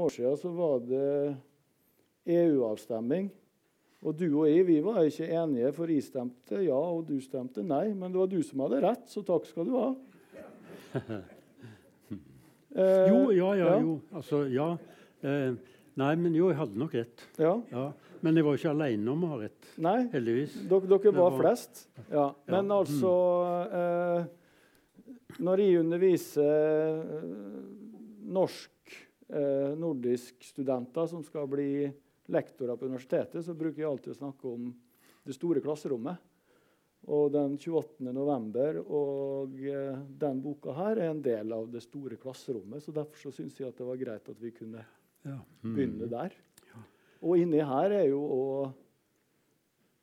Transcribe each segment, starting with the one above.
år siden så var det EU-avstemning. Og du og jeg vi var ikke enige, for jeg stemte ja, og du stemte nei. Men det var du som hadde rett, så takk skal du ha. eh, jo, ja, ja, jo. Altså, ja. Eh, nei, men jo, jeg hadde nok rett. Ja. ja. Men jeg var ikke alene om å ha rett. Nei, heldigvis. Dere, dere var, var, flest. Ja. Men ja. altså eh, Når jeg underviser eh, norsk, eh, nordisk studenter som skal bli lektorer på universitetet, så bruker jeg alltid å snakke om det store klasserommet. Og den 28. november og eh, den boka her er en del av det store klasserommet. så Derfor så syns jeg at det var greit at vi kunne ja. mm. begynne der. Ja. Og inni her er jo òg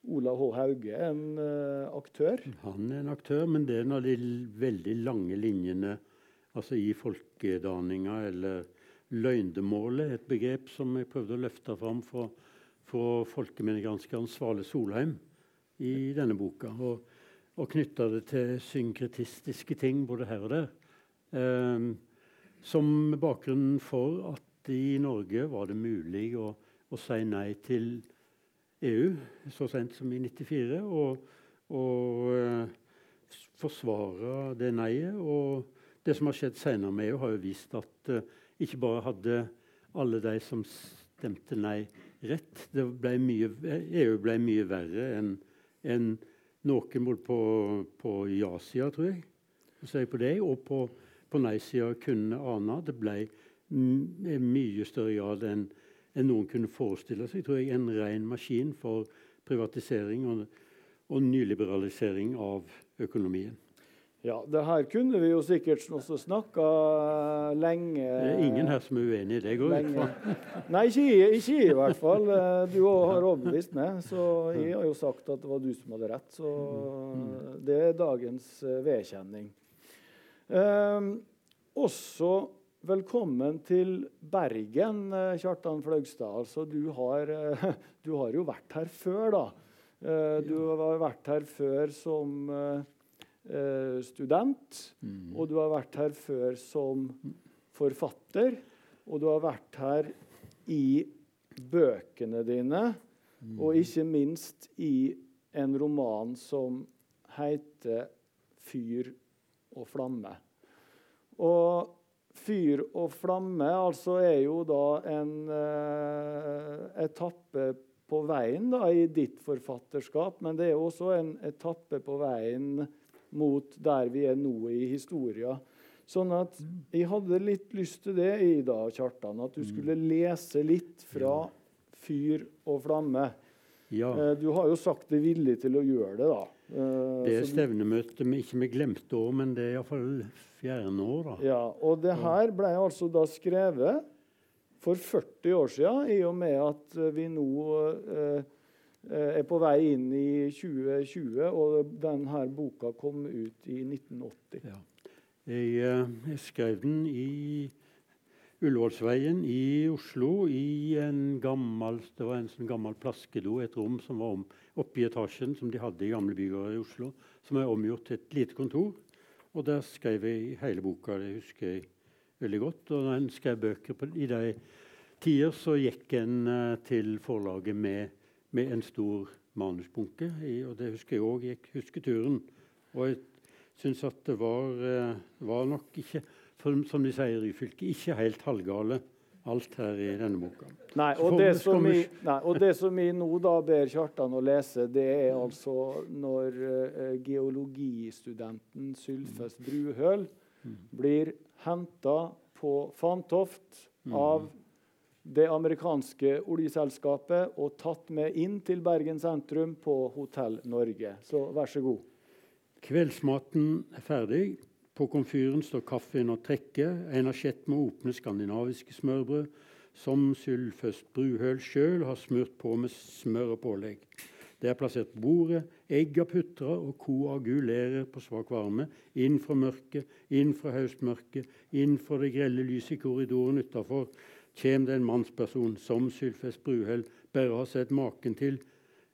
Olav H. Hauge en uh, aktør. Han er en aktør, men det er en av de veldig lange linjene altså i folkedanninga eller løgndemålet, et begrep som jeg prøvde å løfte fram fra, fra folkeminnegranskeren Svale Solheim i denne boka. Og, og knytta det til synkretistiske ting både her og der. Eh, som bakgrunnen for at i Norge var det mulig å, å si nei til EU så sent som i 94. Og, og eh, forsvare det nei-et. Og det som har skjedd senere med EU, har jo vist at eh, ikke bare hadde alle de som stemte nei, rett. Ble mye, EU ble mye verre enn en noen både på, på ja-sida, tror jeg, på det, og på, på nei-sida kunne ane. Det ble i mye større grad enn en noen kunne forestille seg. tror jeg, En ren maskin for privatisering og, og nyliberalisering av økonomien. Ja, det her kunne vi jo sikkert også snakka lenge Det er ingen her som er uenig i det? går ut fra. Nei, ikke, ikke i hvert fall. Du har overbevist meg, så jeg har jo sagt at det var du som hadde rett. Så det er dagens eh, vedkjenning. Eh, også velkommen til Bergen, eh, Kjartan Fløgstad. Altså, du har, eh, du har jo vært her før, da. Du har vært her før som eh, student, mm. og du har vært her før som forfatter, og du har vært her i bøkene dine, mm. og ikke minst i en roman som heter 'Fyr og flamme'. Og 'Fyr og flamme' altså er jo da en eh, etappe på veien da, i ditt forfatterskap, men det er også en etappe på veien mot der vi er nå i historien. Sånn at jeg hadde litt lyst til det i dag, Kjartan, at du skulle lese litt fra 'Fyr og flamme'. Ja. Eh, du har jo sagt deg villig til å gjøre det, da. Eh, det er stevnemøte vi ikke vi glemte år, men det er iallfall fjerne år. da. Ja, Og det her ble altså da skrevet for 40 år siden, i og med at vi nå Eh, er på vei inn i 2020, og denne boka kom ut i 1980. Ja. Jeg, eh, jeg, skrev den i Ullevålsveien i Oslo i en gammel det var en sånn gammel plaskedo, et rom som var om, oppe i etasjen, som de hadde i gamle bygårder i Oslo, som er omgjort til et lite kontor. Og der skrev jeg hele boka. Det husker jeg veldig godt. Og når en skrev bøker på, i de tider, så gikk en uh, til forlaget med med en stor manusbunke. I, og det husker jeg òg gikk husketuren. Og jeg syns at det var, eh, var, nok ikke, som de sier i fylket, ikke helt halvgale alt her i denne boka. Nei, og, det som, vi, nei, og det som vi nå da ber Kjartan å lese, det er altså når uh, geologistudenten Sylfes Bruhøl mm. blir henta på Fantoft mm. av det amerikanske oljeselskapet og tatt med inn til Bergen sentrum på Hotell Norge. Så vær så god. Kveldsmaten er ferdig. På komfyren står kaffen og trekket. En asjett med åpne skandinaviske smørbrød som Sylføst Bruhøl sjøl har smurt på med smør og pålegg. Det er plassert på bordet, egga putra og koagulerer på svak varme. Inn fra mørket, inn fra høstmørket, inn fra det grelle lyset i korridoren utafor kommer det en mannsperson som Sylfest Bruhell bare har sett maken til,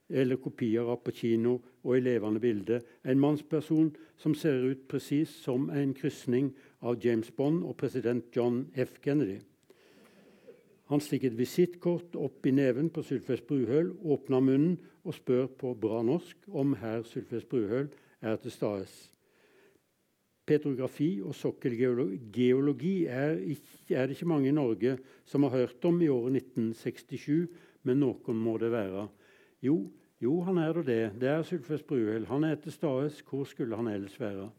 eller kopier av på kino og i levende bilde. En mannsperson som ser ut presis som en krysning av James Bond og president John F. Kennedy. Han stikker et visittkort opp i neven på Sylfest Bruhøl, åpner munnen og spør på bra norsk om herr Sylfest Bruhøl er til stede. Petrografi og sokkelgeologi er, er, det ikke mange i Norge som har hørt om i året 1967, men noen må det være. Jo, jo han er da det. Det er Sylfest Bruhøl. Han er til Staes. Hvor skulle han ellers være?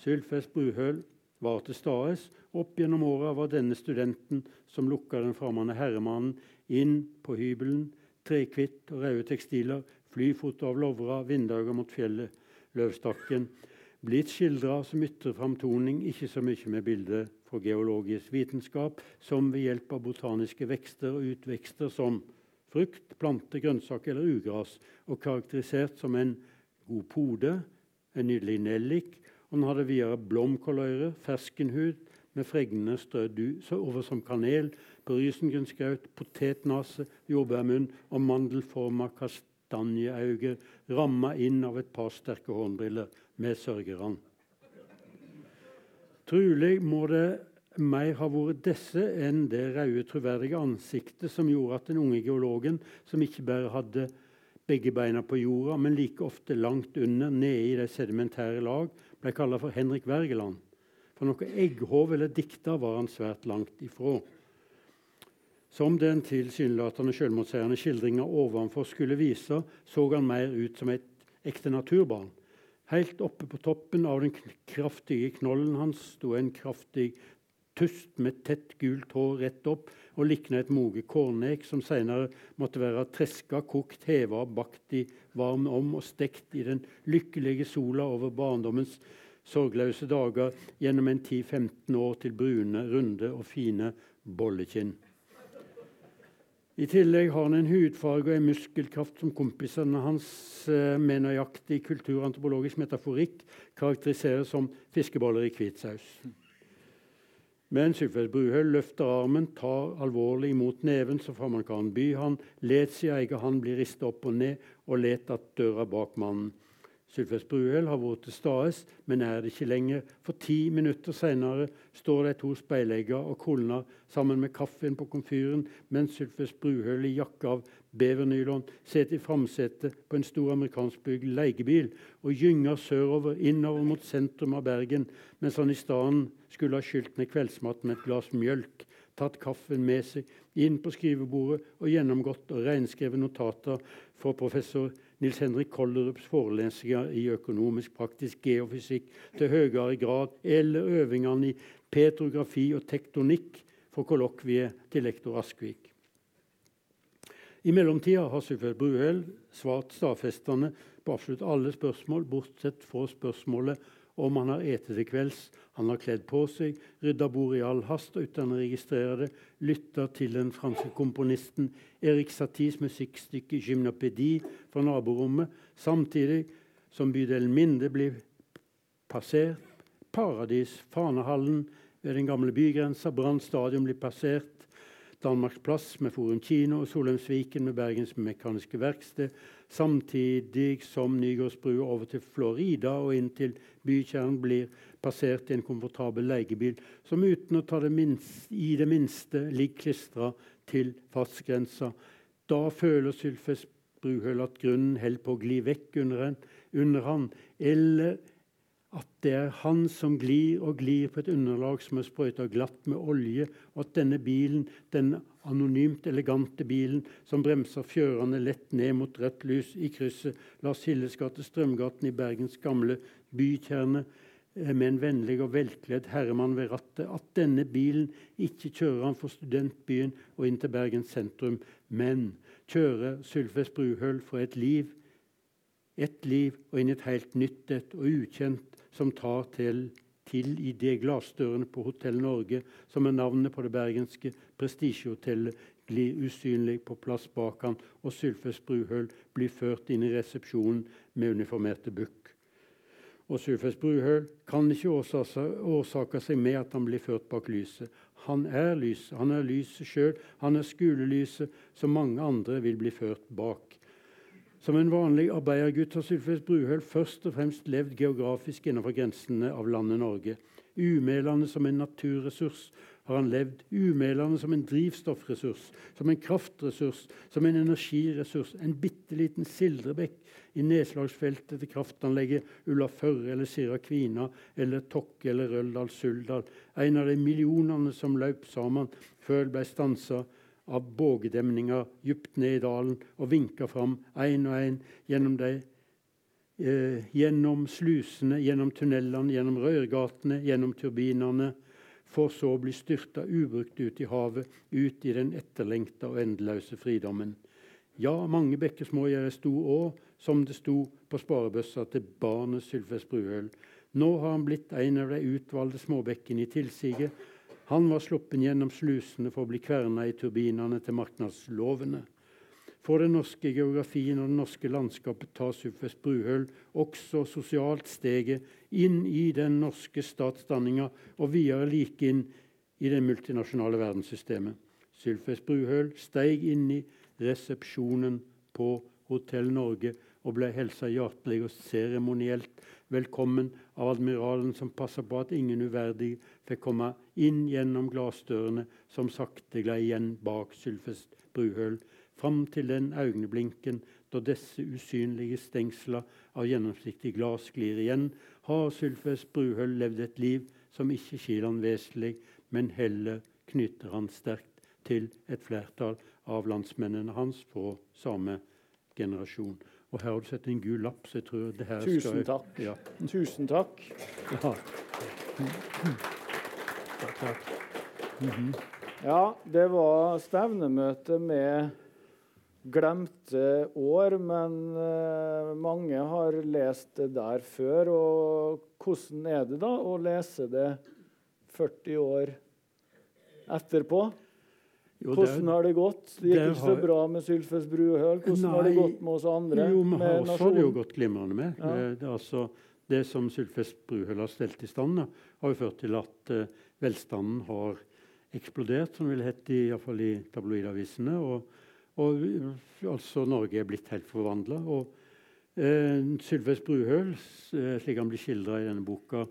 Sylfest Bruhøl var til Staes. Opp gjennom åra var denne studenten som lukka den fremmede herremannen inn på hybelen. Trekvitt og røde tekstiler, flyfoto av Lovra, vinduer mot fjellet, Løvstakken. Blitt skildra som ytre framtoning, ikke så mye med bilder fra geologisk vitenskap, som ved hjelp av botaniske vekster og utvekster som frukt, plante, grønnsak eller ugras, og karakterisert som en god pode, en nydelig nellik. Og den hadde videre blomkåløyre, ferskenhud med fregnene strødd over som kanel, brysengrynsgraut, potetnase, jordbærmunn og mandelforma kastanjeauge ramma inn av et par sterke hornbriller med sørgerne. Trolig må det mer ha vært disse enn det røde, troverdige ansiktet som gjorde at den unge geologen, som ikke bare hadde begge beina på jorda, men like ofte langt under, nede i de sedimentære lag, ble kalt for Henrik Wergeland. For noe egghov eller dikter var han svært langt ifra. Som den tilsynelatende selvmotsigende skildringa ovenfor skulle vise, så han mer ut som et ekte naturbarn. Helt oppe på toppen av den kraftige knollen hans sto en kraftig tust med tett gult hår rett opp og likna et moget kornek som senere måtte være treska, kokt, heva, bakt i varm om og stekt i den lykkelige sola over barndommens sorgløse dager gjennom en 10-15 år til brune, runde og fine bollekinn. I tillegg har han en hudfarge og en muskelkraft som kompisene hans eh, med nøyaktig kulturantropologisk metaforikk karakteriserer som fiskeboller i hvit saus. Men Sylfest Bruhøl løfter armen, tar alvorlig imot neven så fram han kan by han, let sin egen hand bli ristet opp og ned, og let at døra bak mannen. Sylfest Bruhøl har vært til stede, men er det ikke lenger. For ti minutter senere står de to speilegger og kulner sammen med kaffen på komfyren, mens Sylfest Bruhøl i jakke av bevernylon sitter i framsetet på en stor amerikanskbygd leiebil og gynger sørover, innover mot sentrum av Bergen, mens han i stedet skulle ha skylt ned kveldsmaten med et glass mjølk, tatt kaffen med seg inn på skrivebordet og gjennomgått og renskrevet notater fra professor Nils Henrik Kollerups forelesninger i økonomisk praktisk geofysikk til høyere grad, eller øvingene i petrografi og tektonikk for kollokviet til lektor Askvik. I mellomtida har Sylfeld Bruhell svart stadfestende på absolutt alle spørsmål, bortsett fra spørsmålet om han har ete til kvelds. Han har kledd på seg, rydda bordet i all hast og uten å registrere det, lytta til den franske komponisten Erik Satis musikkstykke 'Gymnopédie' fra naborommet, samtidig som bydelen Minde blir passert, Paradis, Fanehallen ved den gamle bygrensa, Brann stadion blir passert, Danmarks Plass med Forum kino og Solheimsviken med Bergens Mekaniske Verksted, samtidig som Nygårdsbrua over til Florida og inn til bykjernen blir passert i en komfortabel leiebil som uten å ta det minste, i det minste ligger klistra til fartsgrensa. Da føler Sylfest Bruhøl at grunnen holder på å gli vekk under, en, under han, eller at det er han som glir og glir på et underlag som er sprøyta glatt med olje, og at denne bilen, den anonymt elegante bilen som bremser fjørene lett ned mot rødt lys i krysset Lars Hilles gate, Strømgaten i Bergens gamle bykjerne, eh, med en vennlig og velkledd herremann ved rattet, at denne bilen ikke kjører han for studentbyen og inn til Bergen sentrum, men kjører Sylfest Bruhøl for et liv, et liv og inn i et helt nytt et og ukjent som tar til, til i de glassdørene på Hotell Norge, som er navnet på det bergenske prestisjehotellet, glir usynlig på plass bak han, og Sylfest Bruhøl blir ført inn i resepsjonen med uniformerte bukk. Og Sylfest Bruhøl kan ikke årsake seg med at han blir ført bak lyset. Han er lyset, han er lyset sjøl, han er skolelyset som mange andre vil bli ført bak. Som en vanlig arbeidergutt har Sylfest Bruhøl først og fremst levd geografisk innenfor grensene av landet Norge. Umælende som en naturressurs har han levd. Umælende som en drivstoffressurs, som en kraftressurs, som en energiressurs, en bitte liten sildrebekk i nedslagsfeltet til kraftanlegget Ulla Førre eller Sira Kvina eller Tokke eller Røldal Suldal, en av de millionene som løp sammen før ble stansa av bågedemninger dypt ned i dalen og vinka fram én og én gjennom de eh, gjennom slusene, gjennom tunnelene, gjennom rørgatene, gjennom turbinene, for så å bli styrta ubrukt ut i havet, ut i den etterlengta og endeløse fridommen. Ja, mange bekker små gjør sto å, som det sto på sparebøssa til barnet Sylfest Bruhøl. Nå har han blitt en av de utvalgte småbekkene i tilsiget. Han var sluppen gjennom slusene for å bli kverna i turbinene til marknadslovene. For den norske geografien og det norske landskapet tar Sylfest Bruhøl også sosialt steget inn i den norske statsdanninga og videre like inn i det multinasjonale verdenssystemet. Sylfest Bruhøl steig inn i resepsjonen på Hotell Norge og ble helsa hjertelig og seremonielt velkommen av admiralen som passa på at ingen uverdig fikk komme inn gjennom glassdørene som sakte glei igjen bak Sylfest Bruhøl, fram til den øyeblinken da disse usynlige stengsler av gjennomsiktig glass glir igjen, har Sylfest Bruhøl levd et liv som ikke skiller han vesentlig, men heller knytter han sterkt til et flertall av landsmennene hans fra samme generasjon. Og her har du sett en gul lapp, så jeg tror det her Tusen skal takk. Ja. Tusen takk. Ja. Takk. Ja, det var stevnemøte med glemte år, men uh, mange har lest det der før. Og hvordan er det da å lese det 40 år etterpå? Jo, Hvordan har det gått? Det gikk det ikke så bra med Sylfes Bruhøl. Hvordan har det gått med oss andre? Jo, vi har også det jo gått glimrende med. Ja. Det, Det, altså, det som Sylfes Bruhøl har stelt i stand, da, har jo ført til at eh, velstanden har eksplodert, som det ville hett i, i, tabloidavisene. Og, og altså Norge er blitt helt forvandla. Eh, Sylves Bruhøl, eh, slik han blir skildra i denne boka,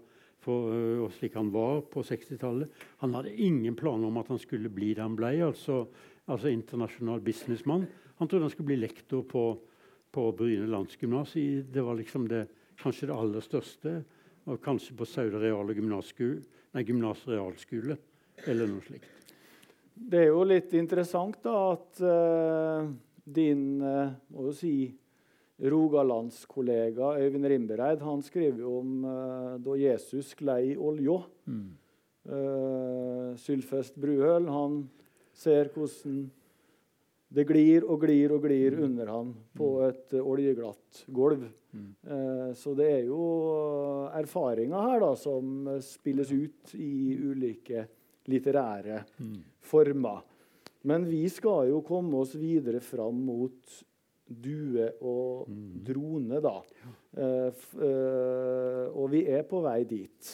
for, eh, og slik han var på 60-tallet, han hadde ingen planer om at han skulle bli det han ble. altså altså internasjonal businessmann. Han trodde han skulle bli lektor på, på Bryne landsgymnas. Det var liksom det, kanskje det aller største. Og kanskje på Sauda reale gymnasskole, nei, gymnas eller noe slikt. Det er jo litt interessant da at uh, din uh, må jo si, rogalandskollega Øyvind Rimbereid han skriver jo om uh, da Jesus sklei i olja. Uh, Sylfest Bruhøl han ser hvordan det glir og glir og glir under han på et eh, oljeglatt gulv. Eh, så det er jo erfaringer her da, som spilles ut i ulike litterære former. Men vi skal jo komme oss videre fram mot due og drone, da. Eh, f, eh, og vi er på vei dit.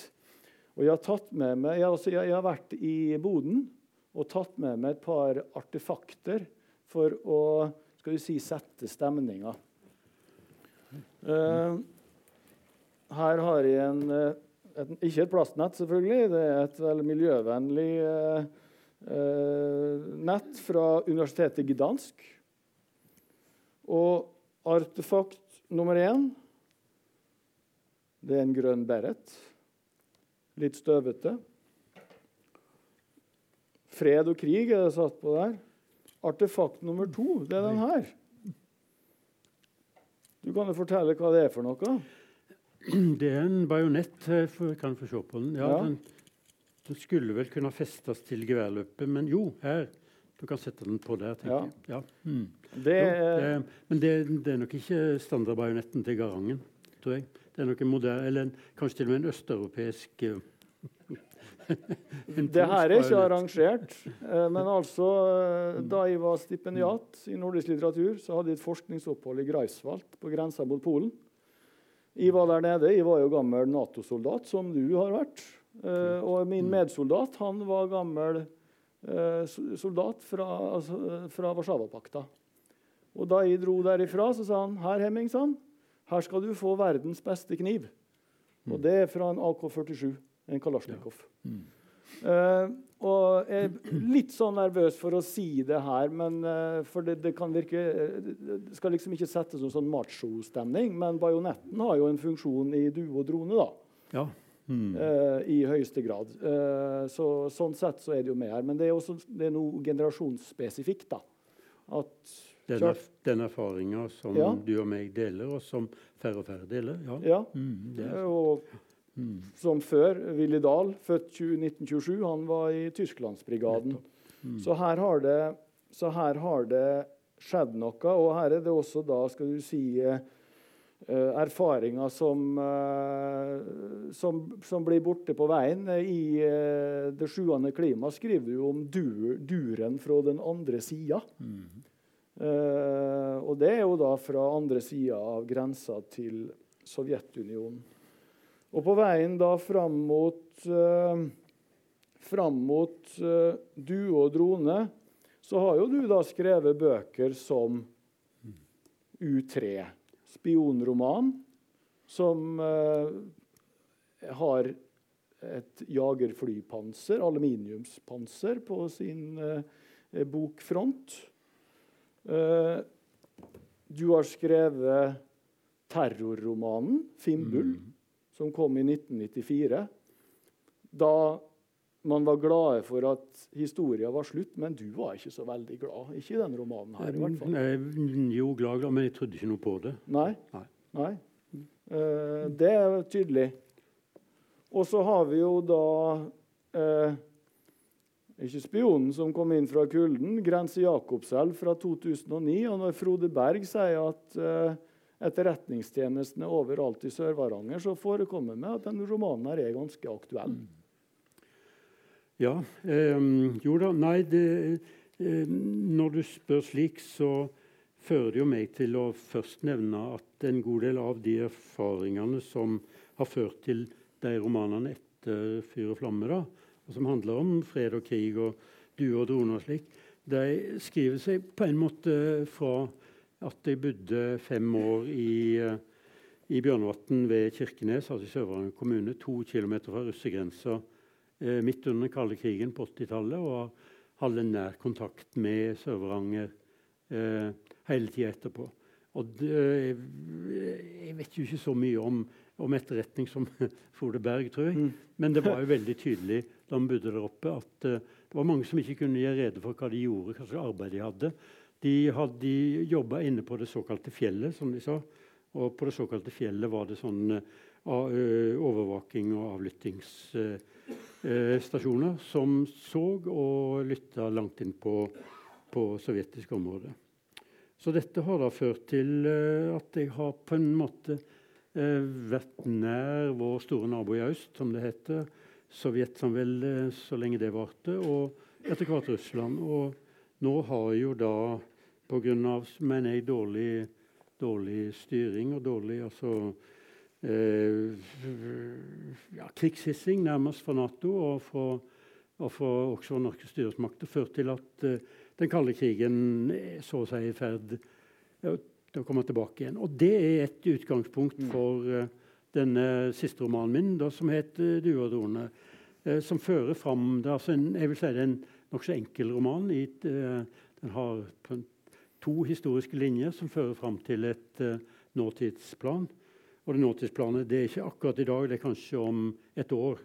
Og jeg har tatt med meg jeg, altså, jeg, jeg har vært i boden og tatt med meg et par artefakter for å skal vi si, sette stemninga. Uh, her har jeg en, eh, et, ikke et plastnett, selvfølgelig. Det er et veldig miljøvennlig uh, uh, nett fra Universitetet Gdansk. Og artefakt nummer én det er en grønn beret. Litt støvete. Fred og krig er det satt på der. Artefakt nummer to, det er den her. Du kan jo fortelle hva det er for noe. Det er en bajonett. eh, Kan få se på den. Ja, Ja. Den, den skulle vel kunne festes til geværløpet, men jo, her. Du kan sette den på der, tenker Ja. jeg. Ja. Mm. Det Jo, er, det, men det, det er nok ikke standardbajonetten til Garangen, tror jeg. Det er nok en moderne, eller en, kanskje til og med en østeuropeisk en det her er ikke arrangert. eh, Men altså, eh, da jeg var stipendiat i nordisk litteratur, så hadde jeg et forskningsopphold i Greifswald, på grensa mot Polen. Jeg var der nede. Jeg var jo gammel Nato-soldat, som du har vært. Eh, Og min medsoldat han var gammel soldat fra, altså, fra Warszawapakta. Og da jeg dro derifra, så sa han her Hemming, her skal du få verdens beste kniv. Og det er fra en AK-47, en Kalasjnikov. Uh, og jeg er litt sånn nervøs for å si det her, men, uh, for det, det, kan virke Det skal liksom ikke settes som sånn macho-stemning, men bajonetten har jo en funksjon i duo og drone, da. Ja. Mm. Uh, I høyeste grad. så Sånn sett så er det jo med her. Men det er også det er noe generasjonsspesifikt. da. At den, er, den erfaringa som ja. du og meg deler, og som færre og færre deler. Ja. ja. Mm, og Mm. Som før. Willy Dahl, født 1927, han var i Tysklandsbrigaden. Mm. Så, her har det, så her har det skjedd noe. Og her er det også da, skal du si uh, erfaringer som, uh, som, som, blir borte på veien. I uh, Det sjuende klima skriver du om dur, duren fra den andre sida. Mm. og det er jo da fra andre sida av grensa til Sovjetunionen. Og på veien da fram mot, eh, fram mot eh, due og drone så har jo du da skrevet bøker som U3, spionroman, som eh, har et jagerflypanser, aluminiumspanser, på sin bokfront. du har skrevet terrorromanen 'Fimbul'. Mm som kom i 1994. Da man var glade for at historien var slutt, men du var ikke så veldig glad. Ikke i den romanen her, i hvert fall. Jo, glad, glad, men jeg trodde ikke noe på det. Nei. Nei. Nei. Uh, det er tydelig. Og så har vi jo da uh, ikke spionen som kom inn fra kulden, Grense Jakobselv fra 2009. Og når Frode Berg sier at uh, etterretningstjenestene overalt i Sør-Varanger, så forekommer det at denne romanen her er ganske aktuell. Ja. Eh, jo da. Nei, det, eh, når du spør slik, så fører det jo meg til å først nevne at en god del av de erfaringene som har ført til de romanene etter 'Fyr og flamme', da, og som handler om fred og krig og duer og droner og slik, de skriver seg på en måte fra at jeg bodde fem år i, i Bjørnvatn ved Kirkenes, altså i Sør-Varanger kommune, to kilometer fra russegrensa eh, midt under den kalde krigen på 80-tallet. Og hadde nær kontakt med Sør-Varanger eh, hele tida etterpå. Og det, jeg vet jo ikke så mye om, om etterretning som Frode Berg, tror jeg. Mm. Men det var jo veldig tydelig da vi bodde der oppe, at det var mange som ikke kunne gi rede for hva de gjorde, hva slags arbeid de hadde. De, hadde, jobba inne på det såkalte fjellet, som de sa. Og på det såkalte fjellet var det sånn uh, overvåking og avlyttingsstasjoner uh, som så og lytta langt inn på, på sovjetisk område. Så dette har da ført til uh, at jeg har på en måte vært nær vår store nabo i øst, som det heter. Sovjetsamveldet så lenge det varte, og etter hvert Russland. Og nå har jo da Pga. mener jeg, dårlig, dårlig styring og dårlig altså, eh, ja, krigshissing nærmest fra Nato og fra, og fra også norske styresmakter førte til at eh, den kalde krigen er så å si i ferd til å komme tilbake igjen. Og det er et utgangspunkt mm. for uh, denne siste romanen min, da, som heter 'Due og drone'. Som fører fram det altså en, jeg vil si det er en nokså enkel roman. I, den har to historiske linjer som fører fram til et uh, nåtidsplan. Og det nåtidsplanet det er ikke akkurat i dag, det er kanskje om et år.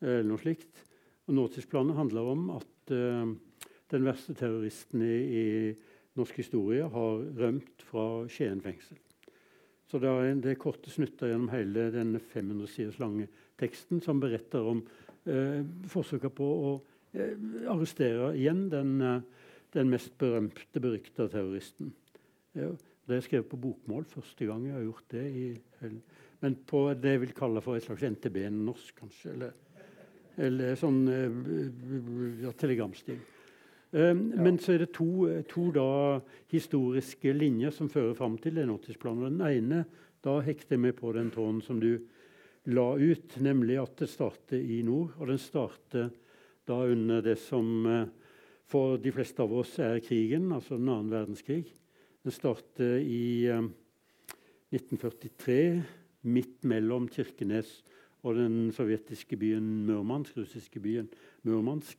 eller noe slikt. Og Nåtidsplanet handler om at uh, den verste terroristen i, i, norsk historie har rømt fra Skien fengsel. Så det er, det er korte snutter gjennom hele denne 500 siders lange teksten som beretter om uh, forsøket på å arrestere igjen den uh, den mest berømte, berykta terroristen. Det er skrevet på bokmål første gang jeg har gjort det. I, men på det jeg vil kalle for et slags NTB-norsk, kanskje. Eller, eller sånn uh, ja, telegramstil. Um, ja. Men så er det to, to da, historiske linjer som fører fram til den nåtidsplanen. Den ene da hekter jeg meg på den tråden som du la ut, nemlig at det starter i nord. Og den starter da under det som uh, for de fleste av oss er krigen, altså den annen verdenskrig. Den starter i eh, 1943, midt mellom Kirkenes og den sovjetiske byen Murmansk, russiske byen Murmansk,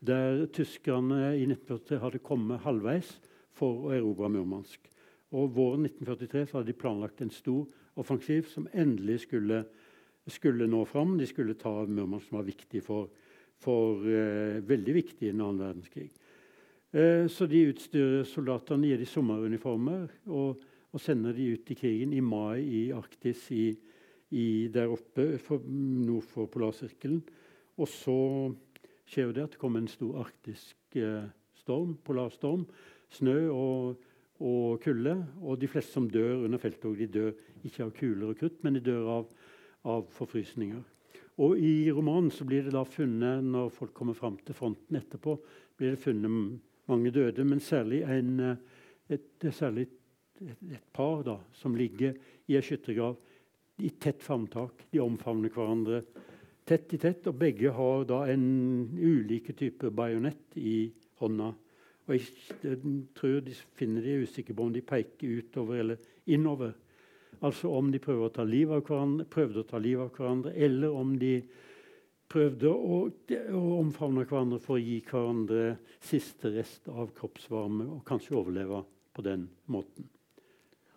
der tyskerne i 1943 hadde kommet halvveis for å erobre Murmansk. Og Våren 1943 hadde de planlagt en stor offensiv som endelig skulle, skulle nå fram. De skulle ta Murmansk, som var viktig for, for eh, veldig viktig i den annen verdenskrig. Eh, så de utstyrer soldatene, gir de sommeruniformer og, og, sender de ut i krigen i mai i Arktis i, i der oppe for, nord for polarsirkelen. Og så skjer det at det kommer en stor arktisk eh, storm, polarstorm. Snø og og kulde. Og de fleste som dør under felttog, de dør ikke av kuler og krutt, men de dør av, av forfrysninger. Og I romanen så blir det da funnet, når folk kommer fram til fronten etterpå, blir det funnet mange døde, men særlig, en, et, særlig et, et, par da, som ligger i ei skyttergrav i tett favntak. De omfavner hverandre tett i tett, og begge har da en ulike typer bajonett i hånda. Og jeg tror de finner de er usikre på om de peker utover eller innover. Altså om de prøvde å ta livet av hverandre, prøvde å ta livet av hverandre, eller om de prøvde å, å omfavne hverandre for å gi hverandre siste rest av kroppsvarme og kanskje overleve på den måten.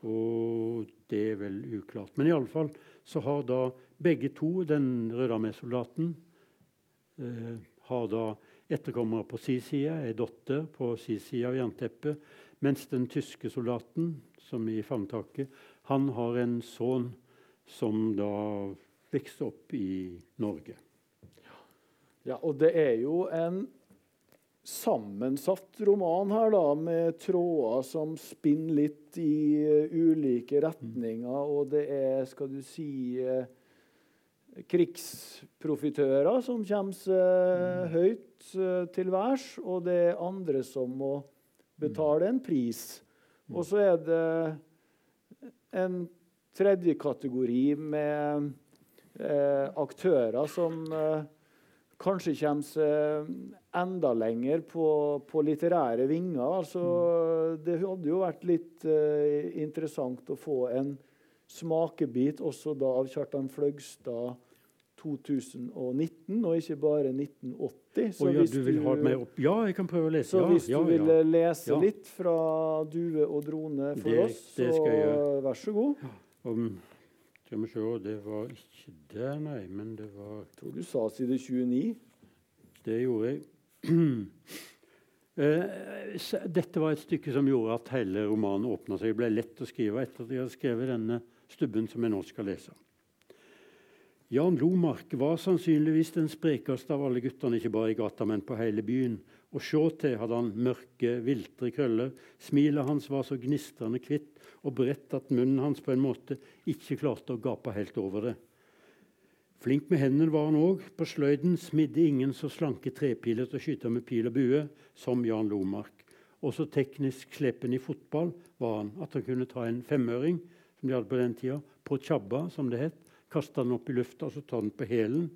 Og det er vel uklart. Men i alle fall så har da begge to, den røde armé-soldaten, eh, har da etterkommere på si side, ei datter på si side av jernteppet. Mens den tyske soldaten, som i favntaket, han har en sønn som da vokste opp i Norge. Ja, og det er jo en sammensatt roman her, da, med tråder som spinner litt i uh, ulike retninger. Og det er, skal du si uh, krigsprofitører som kommer uh, høyt uh, til værs, og det er andre som må betale en pris. Og så er det en tredje kategori med eh, aktører som kanskje kommer seg enda lenger på, på litterære vinger. Altså, det hadde jo vært litt interessant å få en smakebit også da av Kjartan Fløgstad 2019, og ikke bare 1980. Så oh, ja, du kan prøve å lese. Så hvis ja, du vil lese litt fra Due og drone for det, oss, det så vær så god. Um, skal vi se Det var ikke det, nei, men det var Jeg tror du sa side 29. Det gjorde jeg. Uh, dette var et stykke som gjorde at hele romanen åpna seg. Det ble lett å skrive etter at jeg hadde skrevet denne stubben som jeg nå skal lese. Jan Lomark var sannsynligvis den sprekeste av alle guttene, ikke bare i gata, men på hele byen. Og se til hadde han mørke, viltre krøller. Smilet hans var så gnistrende hvitt og bredt at munnen hans på en måte ikke klarte å gape helt over det. Flink med hendene var han òg. På sløyden smidde ingen så slanke trepiler til å skyte med pil og bue som Jan Lomark. Også teknisk slepen i fotball var han at han kunne ta en femøring som de hadde på den tida, på tjabba, som det het. Kaste den opp i lufta og så ta den på hælen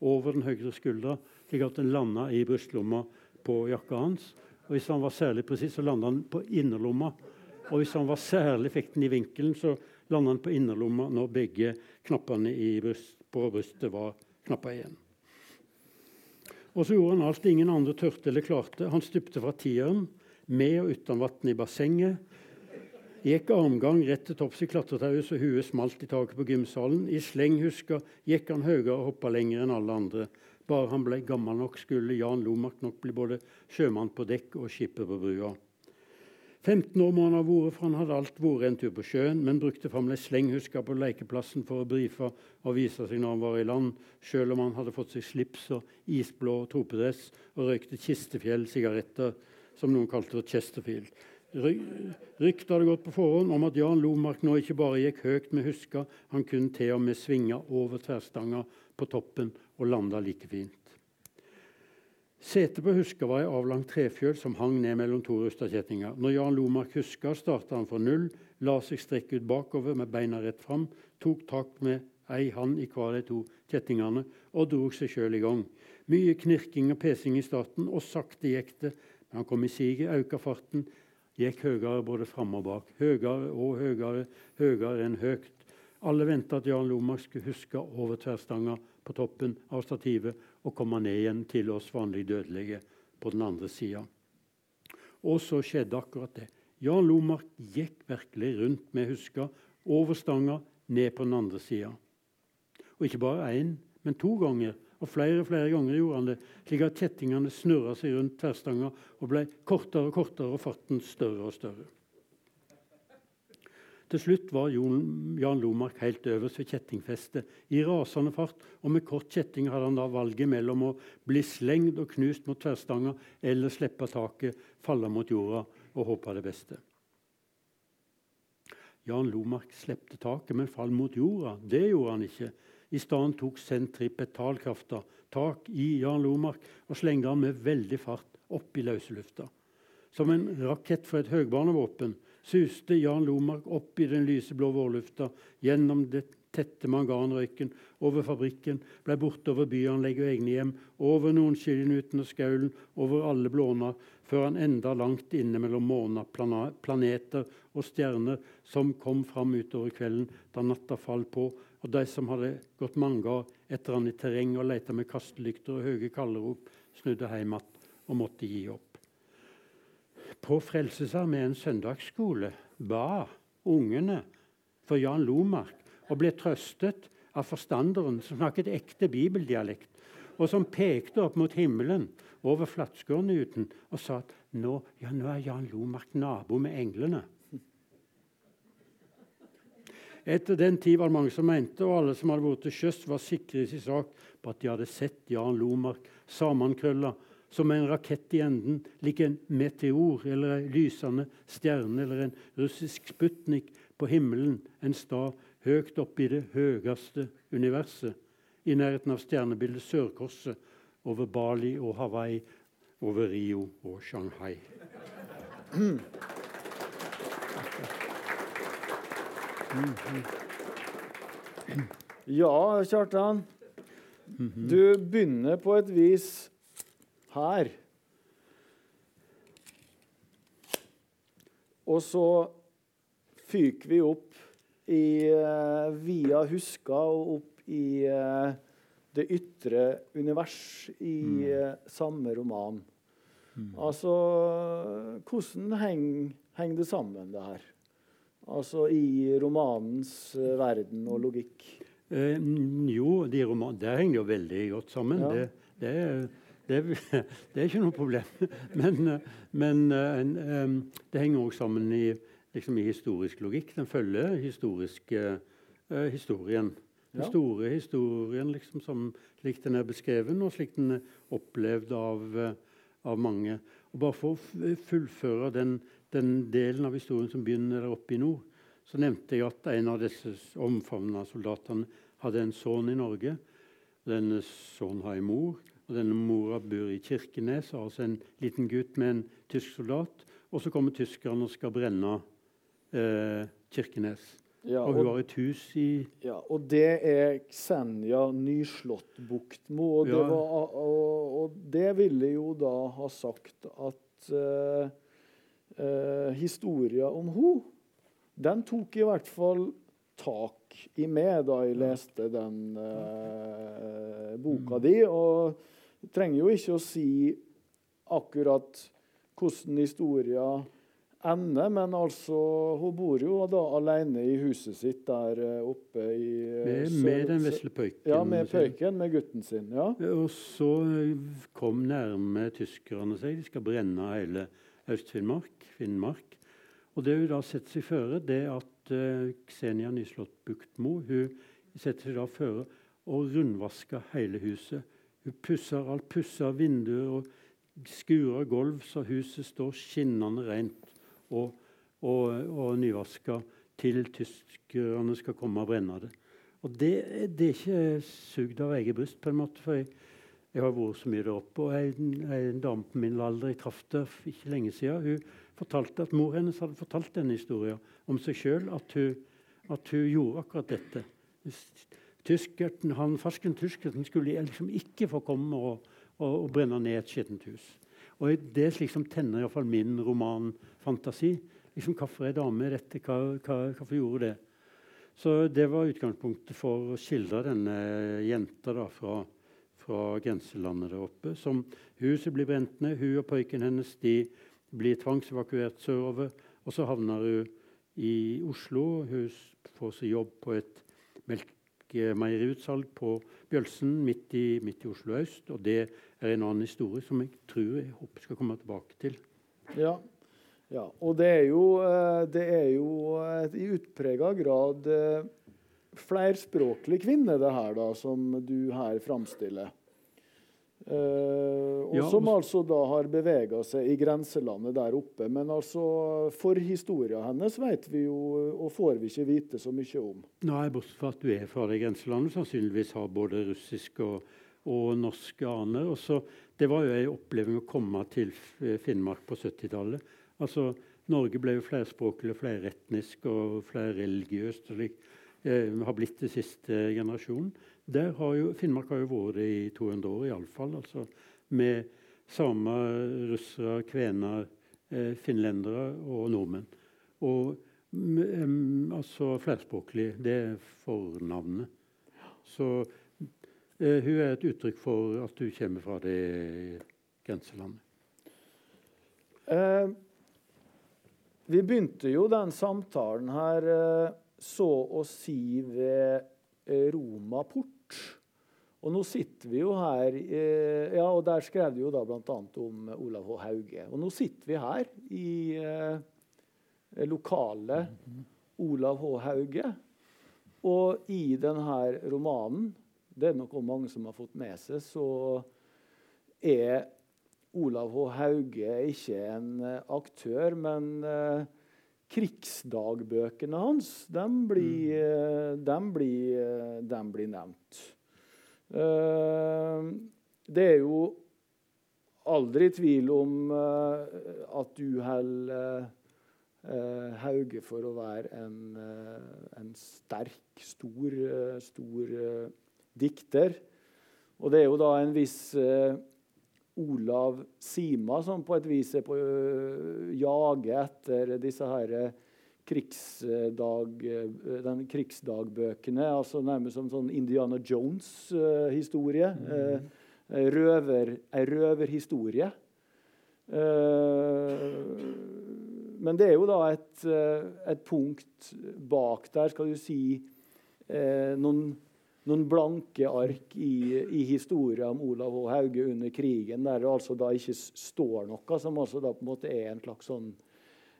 over den høyre skuldra, slik at den landa i brystlomma på jakka hans. Og Hvis han var særlig presis, så landa han på innerlomma. Og hvis han var særlig fikk den i vinkelen, så landa han på innerlomma når begge knappene bryst, på brystet var knappa igjen. Og så gjorde han alt ingen andre tørte eller klarte. Han stupte fra tieren, med og uten vann i bassenget, Gikk armgang rett til topps i klatretauet så huet smalt i taket på gymsalen. I slenghuska gikk han høyere og hoppa lenger enn alle andre. Bare han ble gammel nok, skulle Jan Lomark nok bli både sjømann på dekk og skipper på brua. 15 år må han ha vært, for han hadde alt vært en tur på sjøen, men brukte fremdeles slenghuska på lekeplassen for å brife og vise seg når han var i land, selv om han hadde fått seg slips og isblå tropedress og røykte Kistefjell-sigaretter, som noen kalte for Chesterfield. Ryktet hadde gått på forhånd om at Jan Lomark nå ikke bare gikk høyt med huska, han kunne til og med svinge over tverrstanga på toppen og landa like fint. Setet på huska var ei avlang trefjøl som hang ned mellom to rustakjettinger. Når Jan Lomark huska, starta han fra null, la seg strekke ut bakover med beina rett fram, tok tak med ei hand i hver de to kjettingene og drog seg sjøl i gang. Mye knirking og pesing i starten, og sakte gikk det. Men han kom i siget, auka farten, gikk høyere både fram og bak. Høyere og høyere, høyere enn høyt. Alle venta at Jan Lomark skulle huske over tverrstanga på toppen av stativet og komme ned igjen til oss vanlige dødelige på den andre sida. Og så skjedde akkurat det. Jan Lomark gikk virkelig rundt med huska over stanga, ned på den andre sida. Og ikke bare én, men to ganger. Og flere og flere ganger gjorde han det, slik at kjettingene snurra seg rundt tverrstanga og ble kortere og kortere og farten større og større. Til slutt var Jan Lomark helt øverst ved kjettingfestet i rasende fart, og med kort kjetting hadde han da valget mellom å bli slengt og knust mot tverrstanga eller slippe taket, falle mot jorda og håpe det beste. Jan Lomark slepte taket, men fall mot jorda, det gjorde han ikke. I stedet tok sentripetalkrafta tak i Jan Lomark og slengte han med veldig fart opp i løse lufta. Som en rakett fra et høgbanevåpen suste Jan Lomark opp i den lyseblå vårlufta, gjennom det tette manganrøyken, over fabrikken, ble bortover byanlegg og egne hjem, over Nordsjøen og Skaulen, over alle blåner, før han enda langt inne mellom måner, planeter og stjerner som kom fram utover kvelden da natta falt på, og de som hadde gått mange år etter han i terreng og leita med kastelykter og høye kallerop, snudde hjem igjen og måtte gi opp. På Frelsesarmeens søndagsskole ba ungene for Jan Lomark og ble trøstet av forstanderen som snakket ekte bibeldialekt, og som pekte opp mot himmelen over Flatskårnuten og sa at nå, ja, nå er Jan Lomark nabo med englene. Etter den tid var det mange som mente, og alle som hadde vært til sjøs, var sikre i sin sak på at de hadde sett Jan Lomark sammenkrølla som en rakett i enden, lik en meteor eller en lysende stjerne eller en russisk Sputnik på himmelen en stad høyt oppe i det høyeste universet, i nærheten av stjernebildet Sørkorset, over Bali og Hawaii, over Rio og Shanghai. Ja, Kjartan. Du begynner på et vis her. Og så fyker vi opp i, uh, via Huska og opp i uh, det ytre univers i uh, samme roman. Mm. Altså Hvordan henger heng det sammen, det her? Altså i romanens verden og logikk? jo, de roman, det henger jo veldig godt sammen. Ja. Det, det er det, det, er ikke noe problem. Men, men um, det henger også sammen i, liksom i, historisk logikk. Den følger historisk, uh, historien. Den ja. store historien liksom, som, slik den er beskreven, og slik den er opplevd av, av mange. Og bare for å fullføre den, den, delen av historien som begynner der oppe i nord, så nevnte jeg at en av disse omfavna soldatene hadde en sønn i Norge. Denne sønnen har en mor. Og denne mora bor i Kirkenes, altså en liten gutt med en tysk soldat. Og så kommer tyskerne og skal brenne eh, Kirkenes. Ja, og, og, hun har et hus i Ja, og det er Xenia Nyslåttbuktmo. Og, ja. og, og, det ville jo da ha sagt at uh, uh, historia om henne, den tok i hvert fall tak i meg da jeg leste den eh, boka mm. di. Og trenger jo ikke å si akkurat hvordan historia ender, men altså Hun bor jo da alene i huset sitt der eh, oppe i eh, Med, med den vesle pøyken? Ja, med pøyken, med gutten sin. ja. Og så kom nærme tyskerne seg. De skal brenne hele Øst-Finnmark. Finnmark. Og det hun da setter seg føre, det at uh, Ksenia Nyslått Buktmo hun setter seg da føre og rundvasker hele huset hun pusser alt, pusser vinduer og skurer gulv så huset står skinnende rent og, og, og nyvaska til tyskerne skal komme og brenne det. Og det, det er ikke sugd av eget bryst, på en måte, for jeg, jeg har vært så mye der oppe. Og en, en dame på min alder jeg traff der for ikke lenge siden, hun fortalte at mor hennes hadde fortalt denne historien om seg sjøl, at, at, hun gjorde akkurat dette. Tyskerten, han Farsken tyskerten skulle liksom ikke få komme og, og, og brenne ned et skittent hus. Og Det liksom tenner iallfall min romanfantasi. Liksom, hvorfor er dame dette? Hva, hva, hvorfor gjorde det? Så det var utgangspunktet for å skildre denne jenta da, fra, fra grenselandet der oppe. Som huset blir brent ned, hun og pojken hennes de blir tvangsevakuert sørover. Og så havner hun i Oslo. Hun får seg jobb på et melkemeieriutsalg på Bjølsen midt i, midt i, Oslo øst. Og det er en annen historie som jeg tror jeg håper skal komme tilbake til. Ja, ja, og det er jo, eh, det er jo i utprega grad eh, flerspråklig kvinne, det her da, som du her framstiller. Uh, og ja, som altså da har bevega seg i grenselandet der oppe. Men altså, forhistoria hennes vet vi jo, og får vi ikke vite så mye om. Nei, bortsett fra at du er fra det grenselandet, sannsynligvis har både russisk og, og norske aner. det var jo en oppleving å komme til Finnmark på 70-tallet. Altså, Norge ble jo flerspråklig, fleretnisk og flerreligiøst. og slik eh, har blitt det siste generasjonen. Der har jo, Finnmark har jo vært i 200 år iallfall. Altså, med samer, russere, kvener, eh, finlendere og nordmenn. Og um, altså flerspråklig. Det er fornavnet. Så eh, hun er et uttrykk for at du kommer fra det grenselandet. Eh, vi begynte jo den samtalen her eh, så å si ved Romaport. Roma port. Og nå sitter vi jo her eh, Ja, og der skrev de jo da bl.a. om Olav H. Hauge. Og nå sitter vi her i eh, lokalet Olav H. Hauge. Og i denne romanen, det er nok mange som har fått med seg, så er Olav H. Hauge ikke en eh, aktør, men uh, krigsdagbøkene hans de blir, uh, de blir, dem blir nevnt. det er jo aldri tvil om at du holder Hauge for å være en, en sterk, stor, stor dikter. Og det er jo da en viss Olav Sima som på et vis er på uh, jage etter disse her krigsdag, den krigsdagbøkene. altså Nærmest som sånn Indiana Jones-historie. Mm. Uh, røver, røverhistorie. Uh, men det er jo da et, et punkt bak der, skal du si, noen noen blanke ark i, i historien om Olav og Hauge under krigen, der det altså da ikke står noe, som altså da på en måte er en slags sånn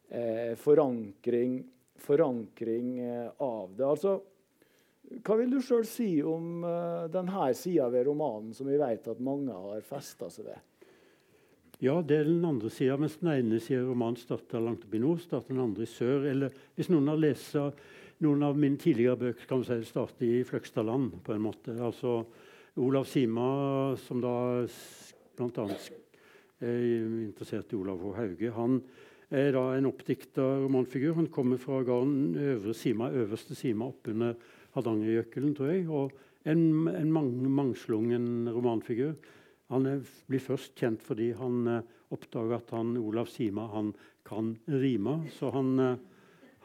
eh, forankring, forankring eh, av det. Altså, hva vil du sjøl si om eh, denne sida ved romanen, som vi vet at mange har festa seg ved? Ja, det er den andre sida. Mens den ene sida romanen starter langt oppe i nord, starter den andre i sør. Eller hvis noen har lest noen av mine tidligere bøker kan si, starter i Fløgstadland. på en måte. Altså Olav Sima, som da bl.a. er interessert i Olav H. Hauge, han er da en oppdikta romanfigur. Han kommer fra gården Øvre Sima, øverste Sima oppunder Hardangerjøkkelen, tror jeg. Og en, en mang, mangslungen romanfigur. Han er, blir først kjent fordi han eh, oppdager at han, Olav Sima han kan rime. Så han eh,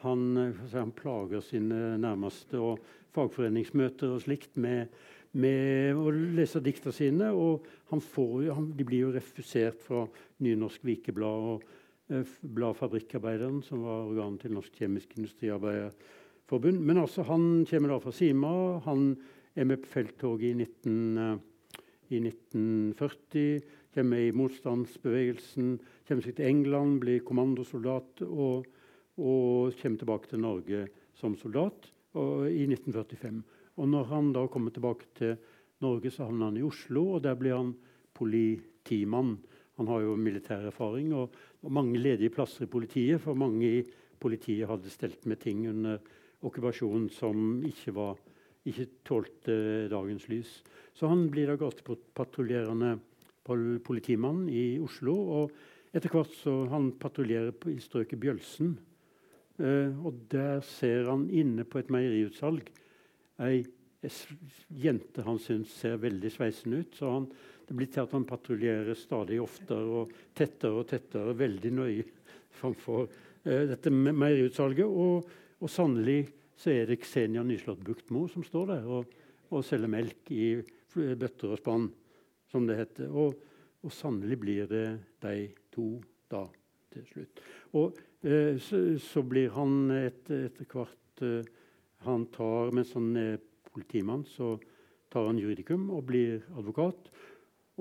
han, eh, han, plager sine nærmeste og fagforeningsmøter og slikt med, med å lese dikta sine. Og får, han, de blir jo refusert fra Nynorsk Vikeblad og eh, Bladfabrikkarbeideren, som var organet til Norsk Kjemisk Industriarbeiderforbund. Men altså, han kommer da fra Sima. Han er med på felttoget i, 19, eh, i 1940. Kommer med i motstandsbevegelsen. Kommer seg til England, blir kommandosoldat. og og kommer tilbake til Norge som soldat i 1945. Og når han da kommer tilbake til Norge, så havner han i Oslo, og der blir han politimann. Han har jo militær erfaring og, og, mange ledige plasser i politiet, for mange i politiet hadde stelt med ting under okkupasjonen som ikke, var, ikke tålte dagens lys. Så han blir da gatepatruljerende politimann i Oslo. og etter hvert så Han patruljerer i strøket Bjølsen og der ser han inne på et meieriutsalg ei jente han syns ser veldig sveisen ut. Så han, det blir til at han patruljerer stadig oftere og tettere og tettere, veldig nøye framfor uh, dette meieriutsalget. Og, og sannelig så er det Xenia Nyslått Buktmo som står der og, og selger melk i bøtter og spann, som det heter. Og, og sannelig blir det de to da til slutt. Og eh, så, så, blir han et, etter hvert eh, Han tar Mens han er politimann, så tar han juridikum og blir advokat.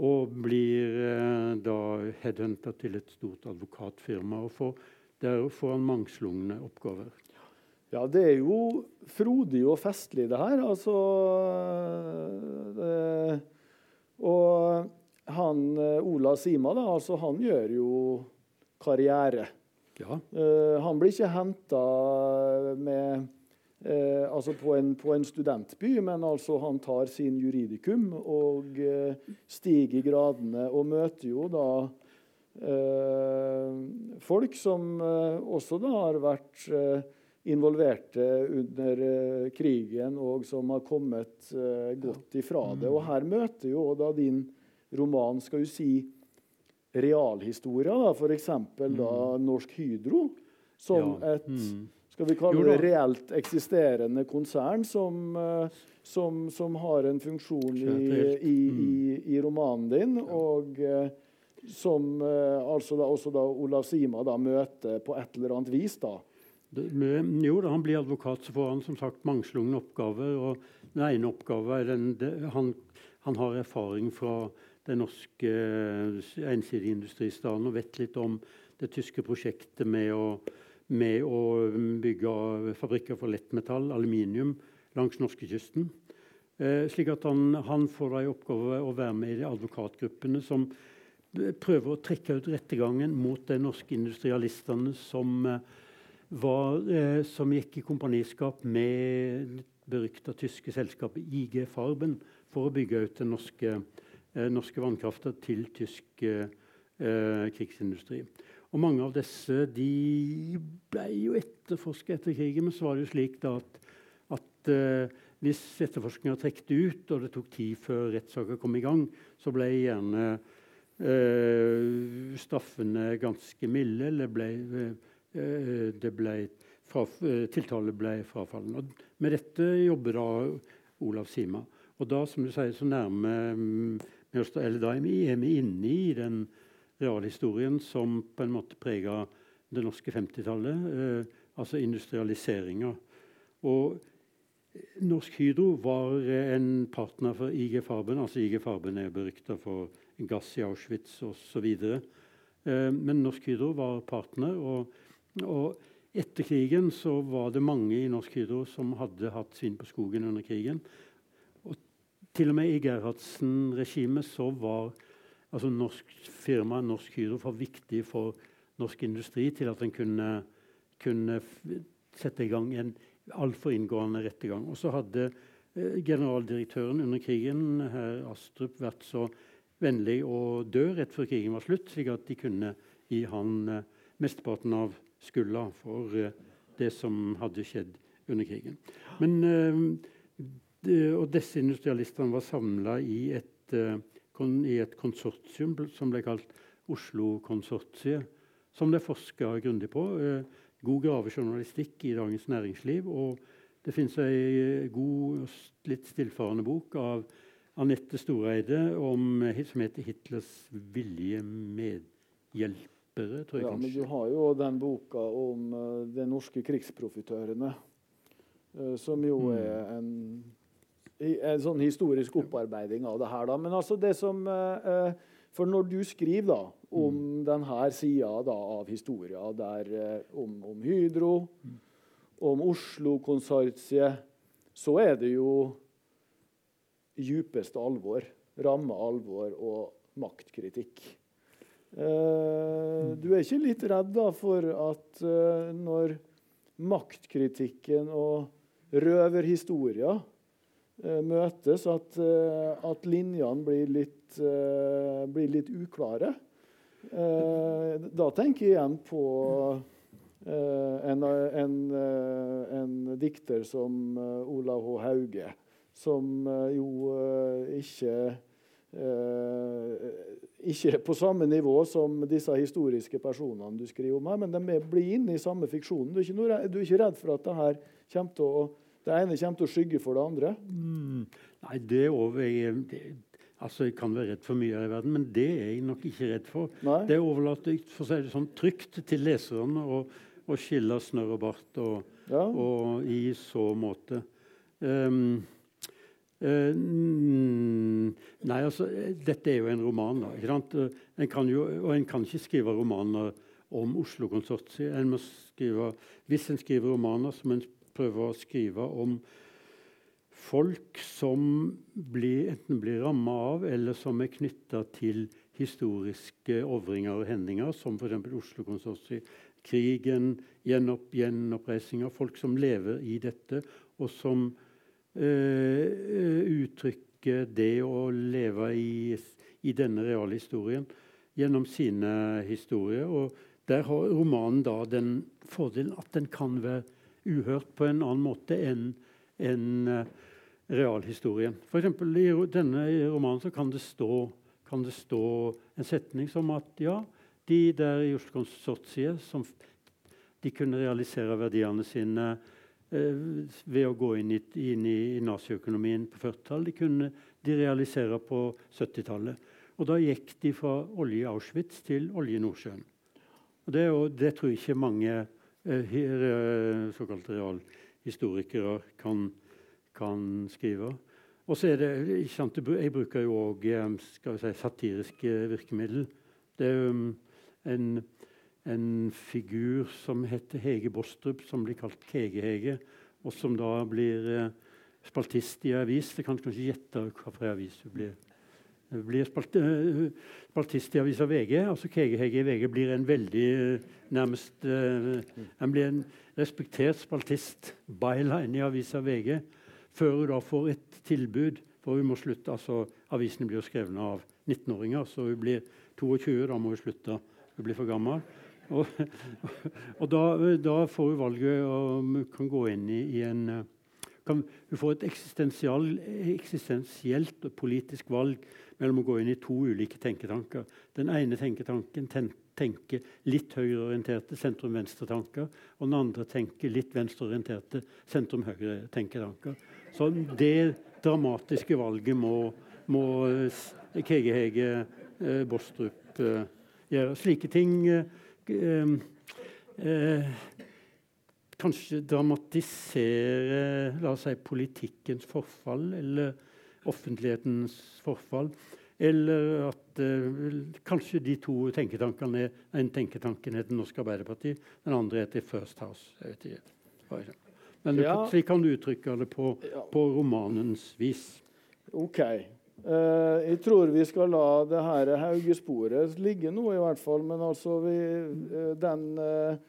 Og blir eh, da headhunta til et stort advokatfirma. og får, Der får han mangslungne oppgaver. Ja, det er jo frodig og festlig, det her. Altså det, Og han Ola Sima, da, altså han gjør jo karriere. Ja. Uh, han blir ikke henta med uh, altså på en, på en, studentby, men altså han tar sin juridikum og uh, stiger i gradene og møter jo da folk som også da har vært involverte under krigen, og som har kommet godt ifra det. Og her møter jo da din roman skal du si, realhistoria, f.eks. Mm. da Norsk Hydro, som ja. et mm. skal vi kalle det reelt eksisterende konsern som, eh, som, som har en funksjon i, i, mm. i, i romanen din, ja. og uh, som uh, altså da, også da Olav Sima da møter på et eller annet vis. da. Jo, da han blir advokat, så får han som sagt mangslungne oppgaver. og Den ene oppgaven er den, det, han, han har erfaring fra den norske ensidige ensideindustristaden og vet litt om det tyske prosjektet med å, med å bygge fabrikker for lettmetall, aluminium, langs norskekysten. Eh, slik at han, han får i oppgave å være med i de advokatgruppene som prøver å trekke ut rettergangen mot de norske industrialistene som, eh, var, eh, som gikk i kompaniskap med det berykta tyske selskapet IG Farben for å bygge ut den norske eh, norske vannkrafta til tysk eh, krigsindustri. Og Mange av disse de ble jo etterforsket etter krigen, men så var det jo slik at, at eh, hvis etterforskninga trekte ut, og det tok tid før rettssaka kom i gang, så ble gjerne eh, straffene ganske milde. eller ble, eh, det ble fra, eh, tiltale ble frafallen. Og med dette jobber da Olav Sima. Og da, som du sier, så nærme eller da er vi inne i den realhistorien som på en måte prega det norske 50-tallet, eh, altså industrialiseringa. Og Norsk Hydro var en partner for IG Farben. altså IG Farben er berykta for gass i Auschwitz osv. Eh, men Norsk Hydro var partner. Og, og, etter krigen så var det mange i Norsk Hydro som hadde hatt svin på skogen under krigen. Til og med i Gerhardsen-regimet så var altså norsk firma Norsk Hydro for viktig for norsk industri til at en kunne, kunne sette i gang en altfor inngående rettergang. Og så hadde eh, generaldirektøren under krigen, herr Astrup, vært så vennlig å dø rett før krigen var slutt, slik at de kunne gi han eh, mesteparten av skylda for eh, det som hadde skjedd under krigen. Men eh, og disse industrialistene var samla i, uh, i, et konsortium som ble kalt Oslo-konsortiet, som det forska grundig på. Uh, god gravejournalistikk i Dagens Næringsliv. Og det fins ei god, litt stillfarende bok av Anette Storeide om, som heter 'Hitlers villige medhjelpere'. tror jeg ja, kanskje. Men du har jo den boka om de norske krigsprofitørene, som jo mm. er en en sånn historisk opparbeiding av det her. Da. Men altså det som eh, eh For når du skriver da, om mm. denne sida av historia, der, eh, om, om, Hydro, mm. om Oslo-konsortiet, så er det jo djupeste alvor. Ramme alvor og maktkritikk. Uh, du er ikke litt redd da for at uh, når maktkritikken og røverhistoria Eh, møtes, at, eh, at linjene blir litt, eh, blir litt, uklare. Da tenker jeg igjen på en, en, en dikter som Olav H. Hauge, som jo ikke ikke på samme nivå som disse historiske personene du skriver om her, men de blir inne i samme fiksjonen. Du er ikke redd for at det her kommer til å, det ene kommer til å skygge for det andre? Mm. Nei, det over jeg, det, altså Jeg kan være redd for mye her i verden, men det er jeg nok ikke redd for. Nei. Det overlater jeg for å si det sånn, trygt til leserne å, å skille snørr og bart og, Ja. og i så måte. Um, mm, nei, altså, Dette er jo en roman. da, ikke sant? En kan jo, og en kan ikke skrive romaner om Oslo-konsortiet. En må skrive, Hvis en skriver romaner, så må en prøve å skrive om folk som blir, enten blir ramma av, eller som er knytta til historiske ovringer og hendinger, som f.eks. Oslo-konsortiet. Krigen, gjenopp, gjenoppreisninga. Folk som lever i dette, og som eh, uttrykker det å leve i, i denne reale historien gjennom sine historier. Og der har romanen da den fordelen at den kan være uhørt på en annen måte enn en, eh, realhistorien. Eksempel I denne romanen kan det, stå, kan det stå en setning som at ja, de der i Oslo-konsortiet som de kunne realisere verdiene sine eh, ved å gå inn i, inn i naziøkonomien på 40-tallet. De kunne de realisere på 70-tallet. Og da gikk de fra olje i Auschwitz til olje i Nordsjøen. Og det, jo- det tror jeg ikke mange eh, hi- re- såkalte realhistorikere kan, kan skrive. Og så er det, sant, Jeg bruker jo òg si, satiriske virkemiddel. Det er um, en, en figur som heter Hege Bostrup, som blir kalt Kege-Hege, og som da blir eh, spaltist i avis. Det kan kanskje gjette hvilken avis hun blir. Blir spalt, eh, spaltist i avisa VG. altså Kege-Hege i VG blir en veldig eh, nærmest uh, Han blir en respektert spaltist, byline i avisa VG, før hun da får et tilbud. For hun må slutte, altså Avisene blir jo skrevet av 19-åringer, så hun blir 22. Da må hun slutte. Hun blir for gammel. Og, og da, da får hun valget om hun kan gå inn i, i en eh, kan, Hun får et eksistensielt og politisk valg mellom å gå inn i to ulike tenketanker. Den ene tenketanken ten, tenker litt høyreorienterte sentrum-venstre-tanker, og den andre tenker litt venstreorienterte sentrum-høyre-tenketanker. Så det dramatiske valget må, må eh, Kege-Hege eh, Bostrup eh, gjøre. Slike ting eh, eh, kanskje dramatisere la oss si, politikkens forfall eller offentlighetens forfall. Eller at eh, kanskje de to tenketankene En tenketanken heter Norsk Arbeiderparti, den andre heter First House. jeg vet ikke. Men du, Ja. slik kan du uttrykke det på, på romanens vis. OK. Uh, jeg tror vi skal la det her Haugesporet ligge nå, i hvert fall. Men altså, vi, uh, den eh,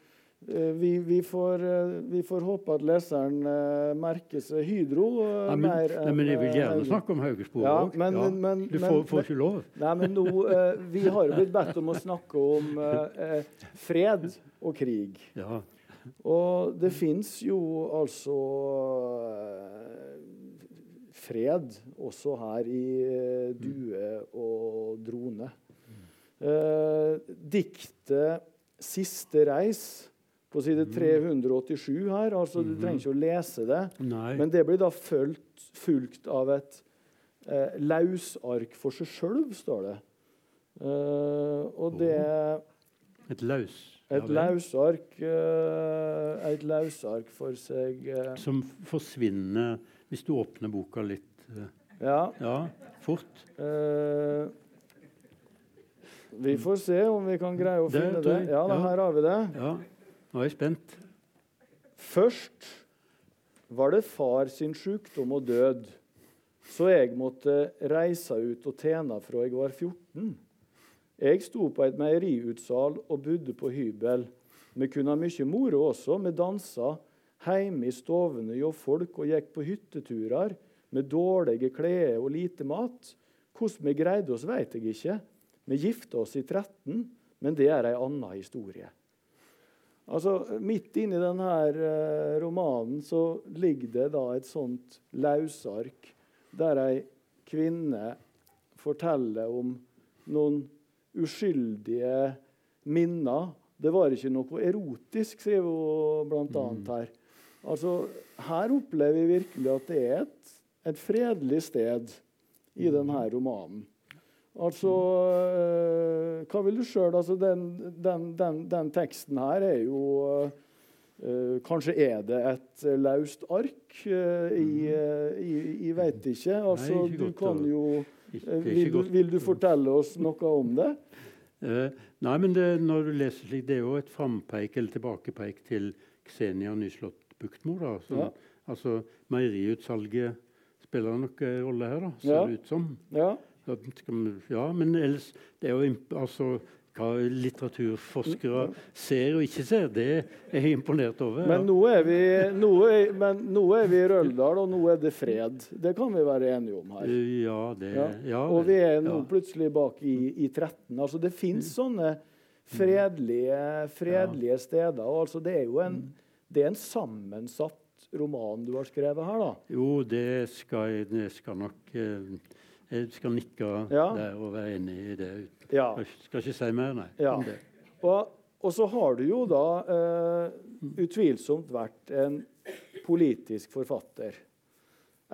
vi, vi, får, eh, vi får håpe at leseren eh, merker seg Hydro eh, Nei, men, mer nei, men jeg vil gjerne eh, snakke om Haugesporet Ja, òg. men- ja, du men- får, får ikke lov. Nei, men nå, eh, Vi har jo blitt bedt om å snakke om eh, eh, fred og krig. Ja. Og det fins jo altså eh, fred også her i eh, Due og Drone. Eh, diktet 'Siste reis' på side 387 her. altså Du trenger ikke å lese det. Nei. Men det blir da fulgt, fulgt av et eh, lausark for seg sjøl, står det. Uh, og det Et laus? Et ja lausark, uh, et lausark for seg uh, Som forsvinner hvis du åpner boka litt Ja. ja, fort. vi får se om vi kan greie å Det finne det. Ja, da, her har vi det. Ja. Nå er jeg spent. Først var det far sin sykdom og død, så jeg måtte reise ut og tjene fra jeg var 14. Jeg sto på et meieriutsal og bodde på hybel. Vi kunne ha mye moro også. Vi dansa hjemme i stovene hos folk og gikk på hytteturer med dårlige klær og lite mat. Hvordan vi greide oss, vet jeg ikke. Vi gifta oss i 13, men det er ei anna historie. Altså, Midt inni denne eh, romanen så ligger det da et sånt lausark der ei kvinne forteller om noen uskyldige minner. Det var ikke noe erotisk, skriver hun blant annet her. Altså, her opplever vi virkelig at det er et, et fredelig sted i denne romanen. Altså øh, Hva vil du sjøl altså, den, den, den, den, teksten her er jo øh, Kanskje er det et laust ark? i jeg veit ikke. Altså, Nei, ikke du kan jo vil, du, vil du fortelle oss noe om det? Eh, nei, men det, når du leser slik, det er jo et frampeik eller tilbakepeik til Ksenia Nyslått Buktmo. Ja. Altså, Meieriutsalget spiller nok en rolle her, da, ser Ja. det ut som. Ja. Ja, men ellers det er jo altså, Hva litteraturforskere ser og ikke ser, det er jeg imponert over. Men nå er vi, nå er, men nå er vi i Røldal, og nå er det fred. Det kan vi være enige om her. Eh, Ja, det Ja. ja, Og vi er nå ja. plutselig bak i, i 13. Altså Det fins sånne fredelige, fredelige steder. og altså Det er jo en, det er en sammensatt roman du har skrevet her, da. Jo, det skal jeg, det skal nok eh, Jeg skal nikke Ja. der og være enig i det. Ja. Jeg skal ikke si mer, nei. Ja. om det. Og, og så har du jo da uh, utvilsomt vært en politisk forfatter.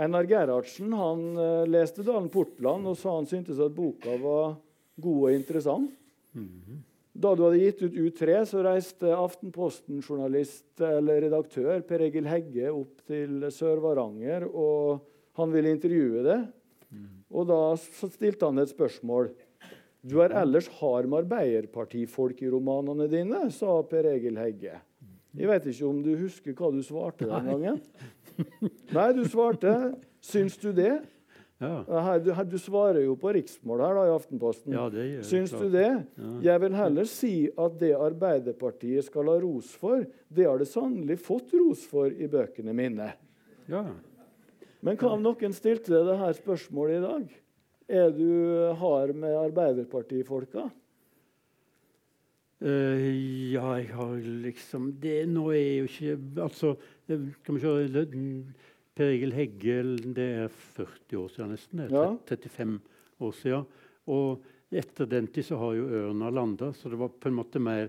Einar Gerhardsen han uh, leste Dalen Portland og sa han syntes at boka var god og interessant. Da du hadde gitt ut U3, så reiste Aftenposten-journalist eller redaktør Per Egil Hegge opp til Sør-Varanger, og han ville intervjue det. Og da stilte han et spørsmål. Du er ellers hard med Arbeiderpartifolk i romanene dine, sa Per Egil Hegge. Jeg vet ikke om du husker hva du svarte den gangen? Nei, du svarte 'Syns du det?' Ja. Her, du, her, du svarer jo på riksmål her da, i Aftenposten. ja, det gjør Syns klart. du det? Ja. Jeg vil heller si at det Arbeiderpartiet skal ha ros for, det har det sannelig fått ros for i bøkene mine. Ja. Men hva om noen stilte deg dette spørsmålet i dag? Er du hard med Arbeiderpartifolka? Uh, ja, jeg har liksom det Nå er jo ikke Altså, skal kan vi se Per Egil Hegge, det er 40 år siden nesten. Det Ja. 35 år siden. Og etter den tid så har jo ørna landa, så det var på en måte mer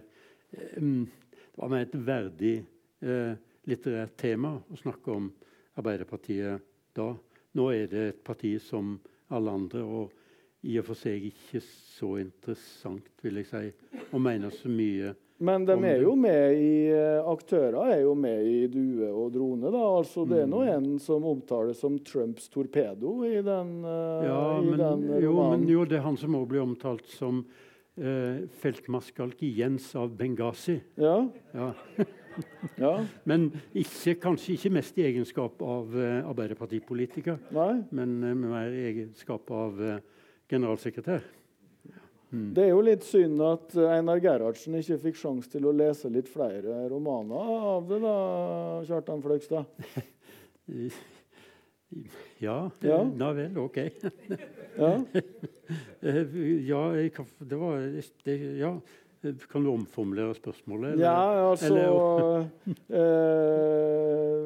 eh, mm, Det var mer et verdig uh, litterært tema å snakke om Arbeiderpartiet da. Nå er det et parti som alle andre, og i og for seg ikke så interessant, vil jeg si, å mene så mye. Men de er jo med i eh, Aktører er jo med i Due og Drone. da, altså Det er nå Mm. en som omtales som Trumps torpedo i den, eh, Ja, i men, den jo, men jo, det er han som også blir omtalt som eh, feltmarskalk Jens av Benghazi. Ja, Ja. ja, Men ikke, kanskje ikke mest i egenskap av uh, Arbeiderpartipolitiker, nei. men uh, mer i egenskap av uh, generalsekretær. Det er jo litt synd at Einar Gerhardsen ikke fikk sjanse til å lese litt flere romaner av det, da, Kjartan Fløgstad. Ja, Ja. ja vel, OK. Ja. Ja, jeg det var det, Ja, kan du omformulere spørsmålet? eller? Ja, altså eh,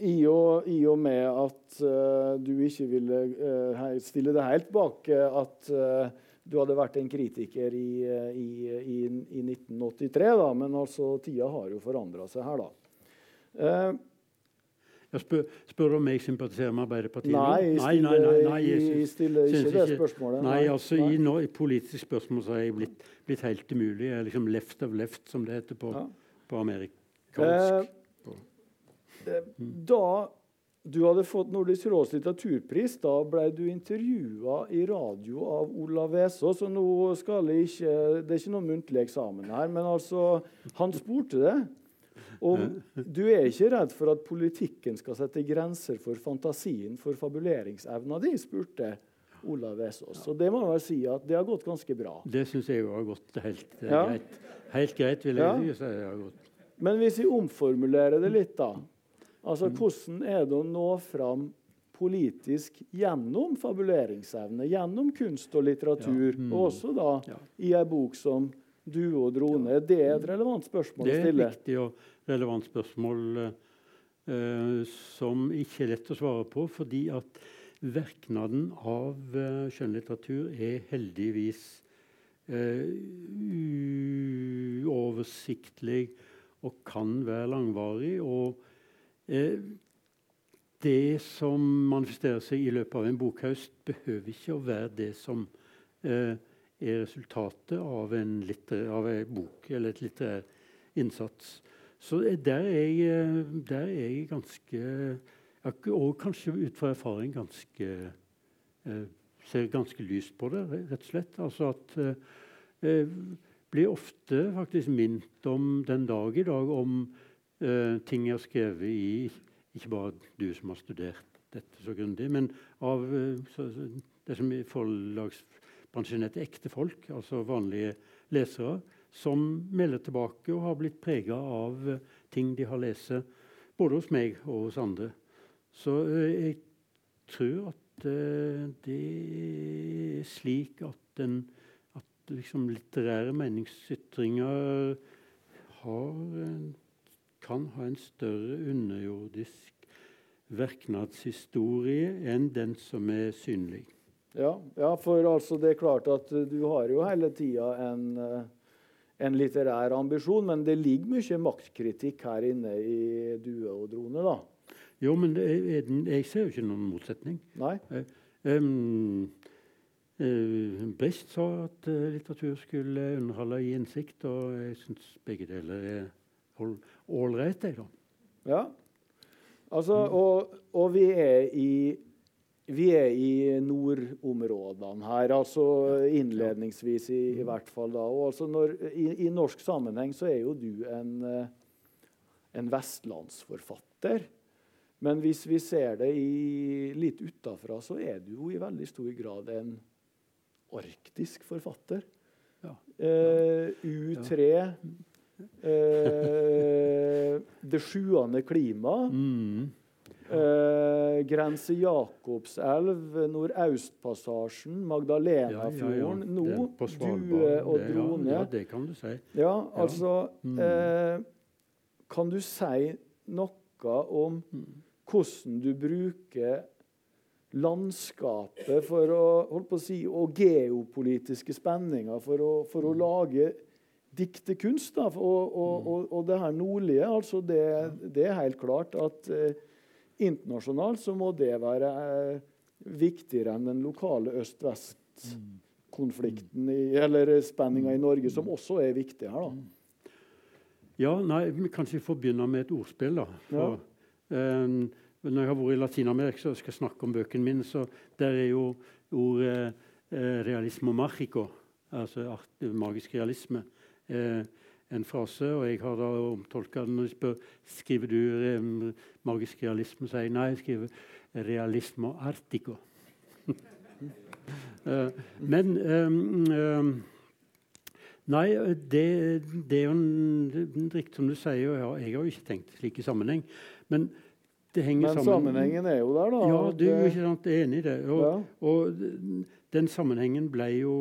i, og, I og med at eh, du ikke ville eh, stille deg helt bak eh, at eh, du hadde vært en kritiker i, eh, i, i, i 1983, da, men altså tida har jo forandra seg her, da. Jeg spør, spør om jeg sympatiserer med Arbeiderpartiet? nei, nei, nei, nei, nei, jeg syns- stiller ikke syns det ikke- spørsmålet. Nei, altså Nei. I, no, i politisk spørsmål så er jeg blitt, blitt helt umulig. Jeg er liksom left of left, som det heter på, Ja. på amerikansk. Eh, Da du hadde fått Nordisk råds litteraturpris, da ble du intervjua i radio av Olav Vesaas. Og nå skal jeg ikke Det er ikke noen muntlig eksamen her, men altså Han spurte det. Om du er ikke redd for at politikken skal sette grenser for fantasien, for fabuleringsevna di? spurte Olav Vesaas. Og det må jeg si at det har gått ganske bra. Det syns jeg har gått helt eh, Ja. greit. Helt greit, vil Ja. jeg si. det har gått. Men hvis vi omformulerer det litt, da. Altså, Hvordan er det å nå fram politisk gjennom fabuleringsevne, gjennom kunst og litteratur, Ja, mm. og også da Ja. i ei bok som 'Due og drone'? Er det et relevant spørsmål å er Det er viktig og relevant spørsmål eh, som ikke er lett å svare på, fordi at verknaden av eh, skjønnlitteratur er heldigvis eh, uoversiktlig og kan være langvarig. Og eh, det som manifesterer seg i løpet av en bokhøst, behøver ikke å være det som eh, er resultatet av en, av en, bok eller et litterær innsats. Så der er jeg, der er jeg ganske Og kanskje ut fra erfaring ganske eh, Ser ganske lyst på det, rett og slett. Altså at eh, blir ofte faktisk minnet om den dag i dag om eh, ting jeg har skrevet i Ikke bare du som har studert dette så grundig, men av eh, så, det som i forlagsbransjen heter ekte folk, altså vanlige lesere, som melder tilbake og har blitt prega av eh, ting de har lest både hos meg og hos andre. Så eh, jeg tror at eh, det er slik at, den, at liksom litterære meningsytringer har, kan ha en større underjordisk verknadshistorie enn den som er synlig. Ja, ja, for altså det er klart at du har jo hele tida en en litterær ambisjon, men det ligger mye maktkritikk her inne i Due og drone. da. Jo, men jeg, jeg ser jo ikke noen motsetning. Nei. Um, uh, Brist sa at uh, litteratur skulle underholde i innsikt, og jeg syns begge deler er ålreit. Ja. Altså, og, og vi er i vi er i nordområdene her, altså innledningsvis i, i hvert fall. da. Altså når, i, i, norsk sammenheng så er jo du en, eh, en vestlandsforfatter. Men hvis vi ser det i, litt utafra, så er du jo i veldig stor grad en arktisk forfatter. Ja. Eh, U3 eh, Det sjuende klima. Mm. Eh, Grense Jakobselv, Nordøstpassasjen, Magdalenafjorden ja, ja, ja. nå, Due og Drone. Ja, det kan du si. Ja, altså mm. eh, Kan du si noe om hvordan du bruker landskapet for å, holdt på å si, og geopolitiske spenninger for å, for å mm. lage diktekunst? Da, og, og, og, og, det her nordlige, altså det, det er helt klart at eh, Internasjonalt så må det være eh, viktigere enn den lokale øst-vest-konflikten, eller spenninga i Norge, som også er viktig her. da. Ja, nei, Kanskje vi får begynne med et ordspill. da. For, ja. um, når jeg har vært i Latin-Amerika og skal snakke om bøkene mine, så der er jo ordet eh, realismo magico, altså art, magisk realisme. Eh, en frase, og jeg har da omtolka den. Når de spør skriver du um, magisk realisme, sier jeg nei, jeg skriver realisme artico. uh, men um, Nei, det, det, er jo en, riktig som du sier. og ja, Jeg har jo ikke tenkt slik i sammenheng. Men det henger men sammen. sammenhengen er jo der, da. Ja, du er ikke sant, enig i det. Og, ja. og, den sammenhengen ble jo,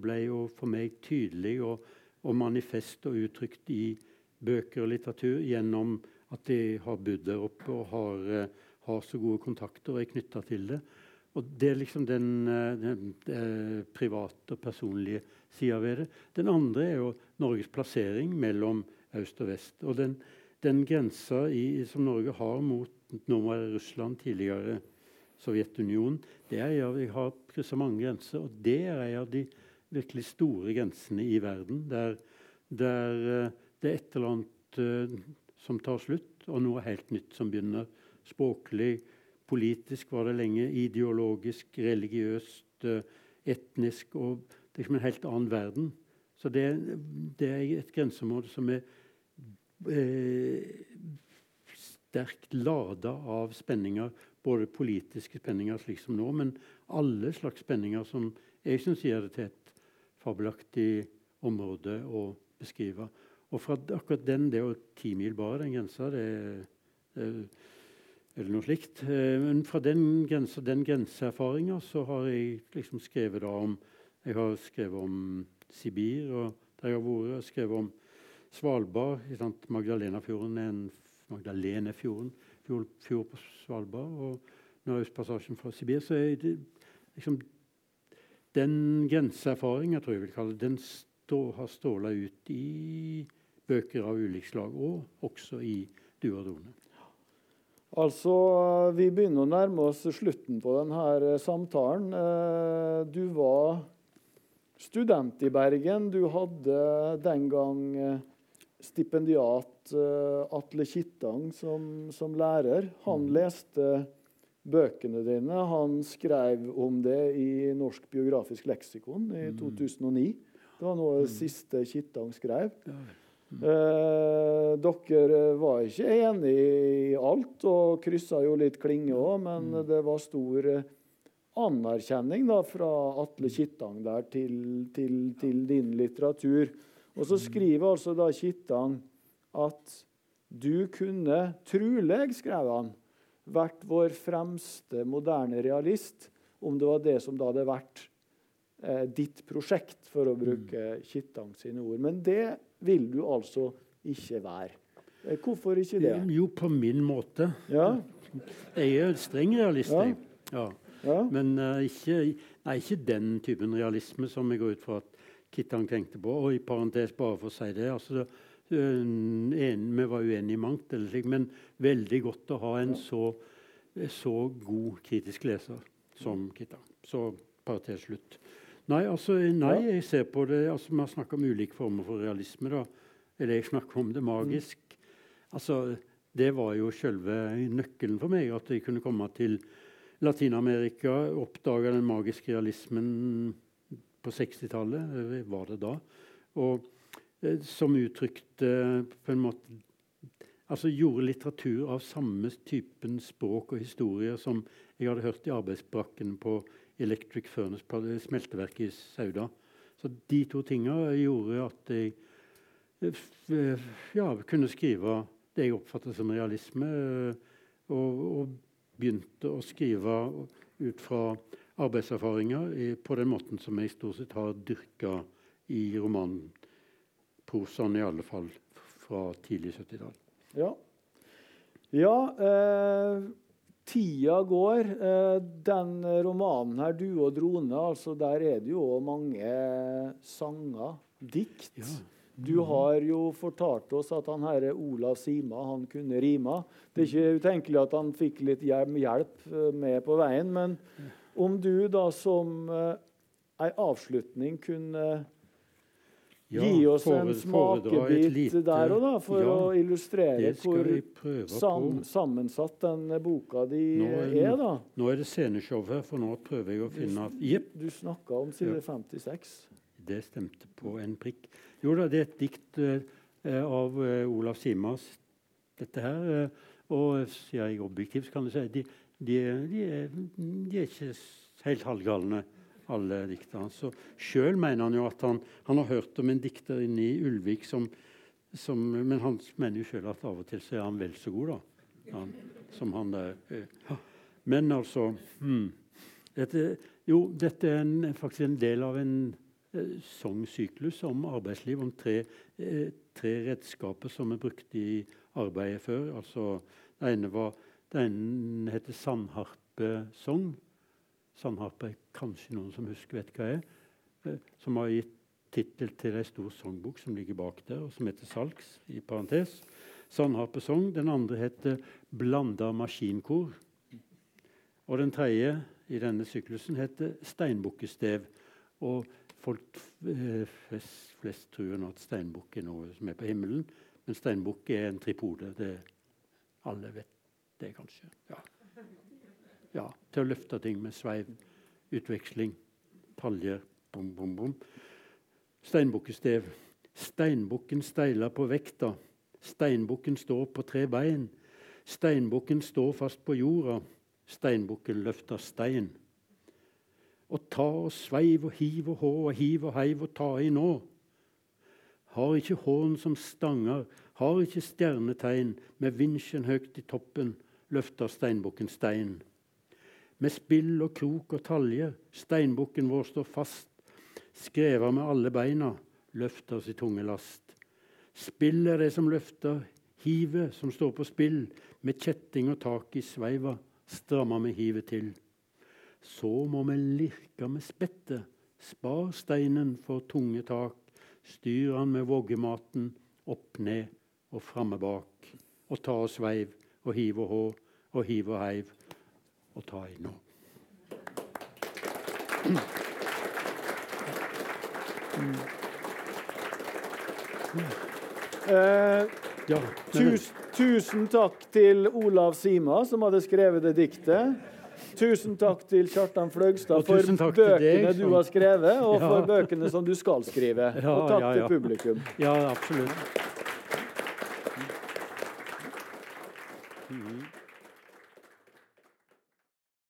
ble jo for meg tydelig. og og manifest og uttrykt i bøker og litteratur gjennom at de har bodd der oppe og har, uh, har, så gode kontakter og er knytta til det. Og Det er liksom den, den, den uh, private og personlige sida ved det. Den andre er jo Norges plassering mellom øst og vest. Og den, den grensa i, som Norge har mot nå var det Russland, tidligere Sovjetunionen, det er jeg, Vi har kryssa mange grenser, og det er en av de virkelig store grensene i verden. Der, der eh, det er et eller annet uh, som tar slutt, og noe helt nytt som begynner. Språklig, politisk var det lenge, ideologisk, religiøst, uh, etnisk. og Det er liksom en helt annen verden. Så det, det er et grenseområde som er eh, sterkt lada av spenninger. Både politiske spenninger, slik som nå, men alle slags spenninger som jeg syns gjør det til et fabelaktig område å beskrive. Og fra akkurat den, Det er jo ti mil bare, den grensa. Det, det, eller noe slikt. Eh, men fra den, grensa, den grenseerfaringa så har jeg liksom skrevet om Jeg har skrevet om Sibir, og der jeg har vært, og skrevet om Svalbard. Magdalenefjorden er en Magdalenefjorden, fjord, fjord på Svalbard. Og Nordøstpassasjen fra Sibir. Så er det liksom den grenseerfaringa tror jeg vil kalle den stå, har ståla ut i bøker av ulikt slag, og også i Duardone. Altså, Vi begynner å nærme oss slutten på denne samtalen. Eh, du var student i Bergen. Du hadde den gang eh, stipendiat eh, Atle Kittang som, som lærer. Han mm. leste bøkene dine. Han skrev om det i Norsk biografisk leksikon i 2009. Mm. Det var noe det mm. siste Kittang skrev. Eh, dere var ikke enige i alt og kryssa jo litt klinge òg, men mm. det var stor eh, anerkjenning da, fra Atle Kittang der til, til, til, din litteratur. Og så mm. skriver altså da Kittang at du kunne truleg, skrev han, vært vår fremste moderne realist om det var det som da hadde vært eh, ditt prosjekt, for å bruke mm. Kittang sine ord. Men det vil du altså ikke være. Eh, hvorfor ikke det? Jo, på min måte. Ja. Jeg er streng realist, jeg. Ja. Ja. Men uh, ikke, nei, ikke, den typen realisme som jeg går ut fra at Kittang tenkte på. Og i parentes, bare for å si det altså, en, Vi var uenige i mangt, eller men veldig godt å ha en så, så god kritisk leser som Kitta. Så parentes slutt. Nei, altså, nei, jeg ser på det altså, Vi har snakka om ulike former for realisme. da. Eller jeg snakker om det magisk. Mm. Altså, det var jo selve nøkkelen for meg. At jeg kunne komme til Latin-Amerika, oppdage den magiske realismen på 60-tallet, var det da. Og eh, som uttrykte på en måte Altså gjorde litteratur av samme typen språk og historier som jeg hadde hørt i arbeidsbrakken på Electric Furnace, på smelteverket i Sauda. Så de to tingene gjorde at jeg eh, ja, kunne skrive det jeg oppfattet som realisme. Eh, og, og, begynte å skrive ut fra arbeidserfaringer på den måten som jeg stort sett har dyrka i romanprosaen, i alle fall fra tidlig 70-tall. Ja. ja eh, Tida går. Eh, den romanen her, 'Du og drone', altså der er det jo mange sanger, dikt. Ja. Du har jo fortalt oss at han herre Olav Sima han kunne rime. Det er ikke utenkelig at han fikk litt hjelp eh, med på veien. Men om du da som uh, ei avslutning kunne ja, Gi oss en smakebit der og da, for ja, å illustrere hvor sam, sammensatt den boka di er, er, da. Nå er det sceneshow her, for nå prøver jeg å finne yep. Du snakka om side ja. 56. Det stemte på en prikk. Jo da, det er et dikt uh, av uh, Olav Simas, dette her. Uh, og sier jeg objektivt, kan du si, de, de, de, er, de er ikke helt halvgalne alle dikta hans. Sjøl mener han jo at han, han, har hørt om en dikter inne i Ulvik som, som Men han mener jo sjøl at av og til så er han vel så god, da. Han, som han der. Eh, men altså hmm, dette, Jo, dette er en, faktisk en del av en eh, sangsyklus om arbeidsliv, om tre, eh, tre, redskaper som er brukt i arbeidet før. Altså, det ene, var, det ene heter sandharpesong. Sandharpe kanskje noen som husker vet hva er. Eh, som har gitt tittel til ei stor sangbok som ligger bak der, og som heter 'Salgs'. i parentes. Sandharpesong. Den andre heter 'Blanda maskinkor'. Og den tredje i denne syklusen heter 'Steinbukkestev'. Og folk eh, flest, flest tror nå at steinbukk er noe som er på himmelen. Men steinbukk er en tripode. Det alle vet det, kanskje. Ja ja, til å løfte ting med sveiv, utveksling, paljer, bom, bom, bom. Steinbukkestev. Steinbukken steiler på vekta. Steinbukken står på tre bein. Steinbukken står fast på jorda. Steinbukken løfter stein. Og ta og sveiv og hiv og hå og hiv og heiv og ta i nå. Har ikke hån som stanger, har ikke stjernetegn, med vinsjen høgt i toppen løfter steinbukken stein. Med spill og krok og talje, steinbukken vår står fast. Skreva med alle beina, løfter sin tunge last. Spill er det som løfter, hivet som står på spill. Med kjetting og tak i sveiva, stramma med hivet til. Så må vi lirke med spettet, spar steinen for tunge tak. Styr han med voggematen, opp ned og framme bak. Og ta og sveiv og hiv og hå, og hiv og heiv og ta i nå. Eh, Ja, tus, tusen takk til Olav Sima, som hadde skrevet det diktet. Tusen takk til Kjartan Fløgstad for bøkene du har skrevet, og Ja. for bøkene som du skal skrive. Ja, og takk ja, til publikum. ja absolutt. Mhm.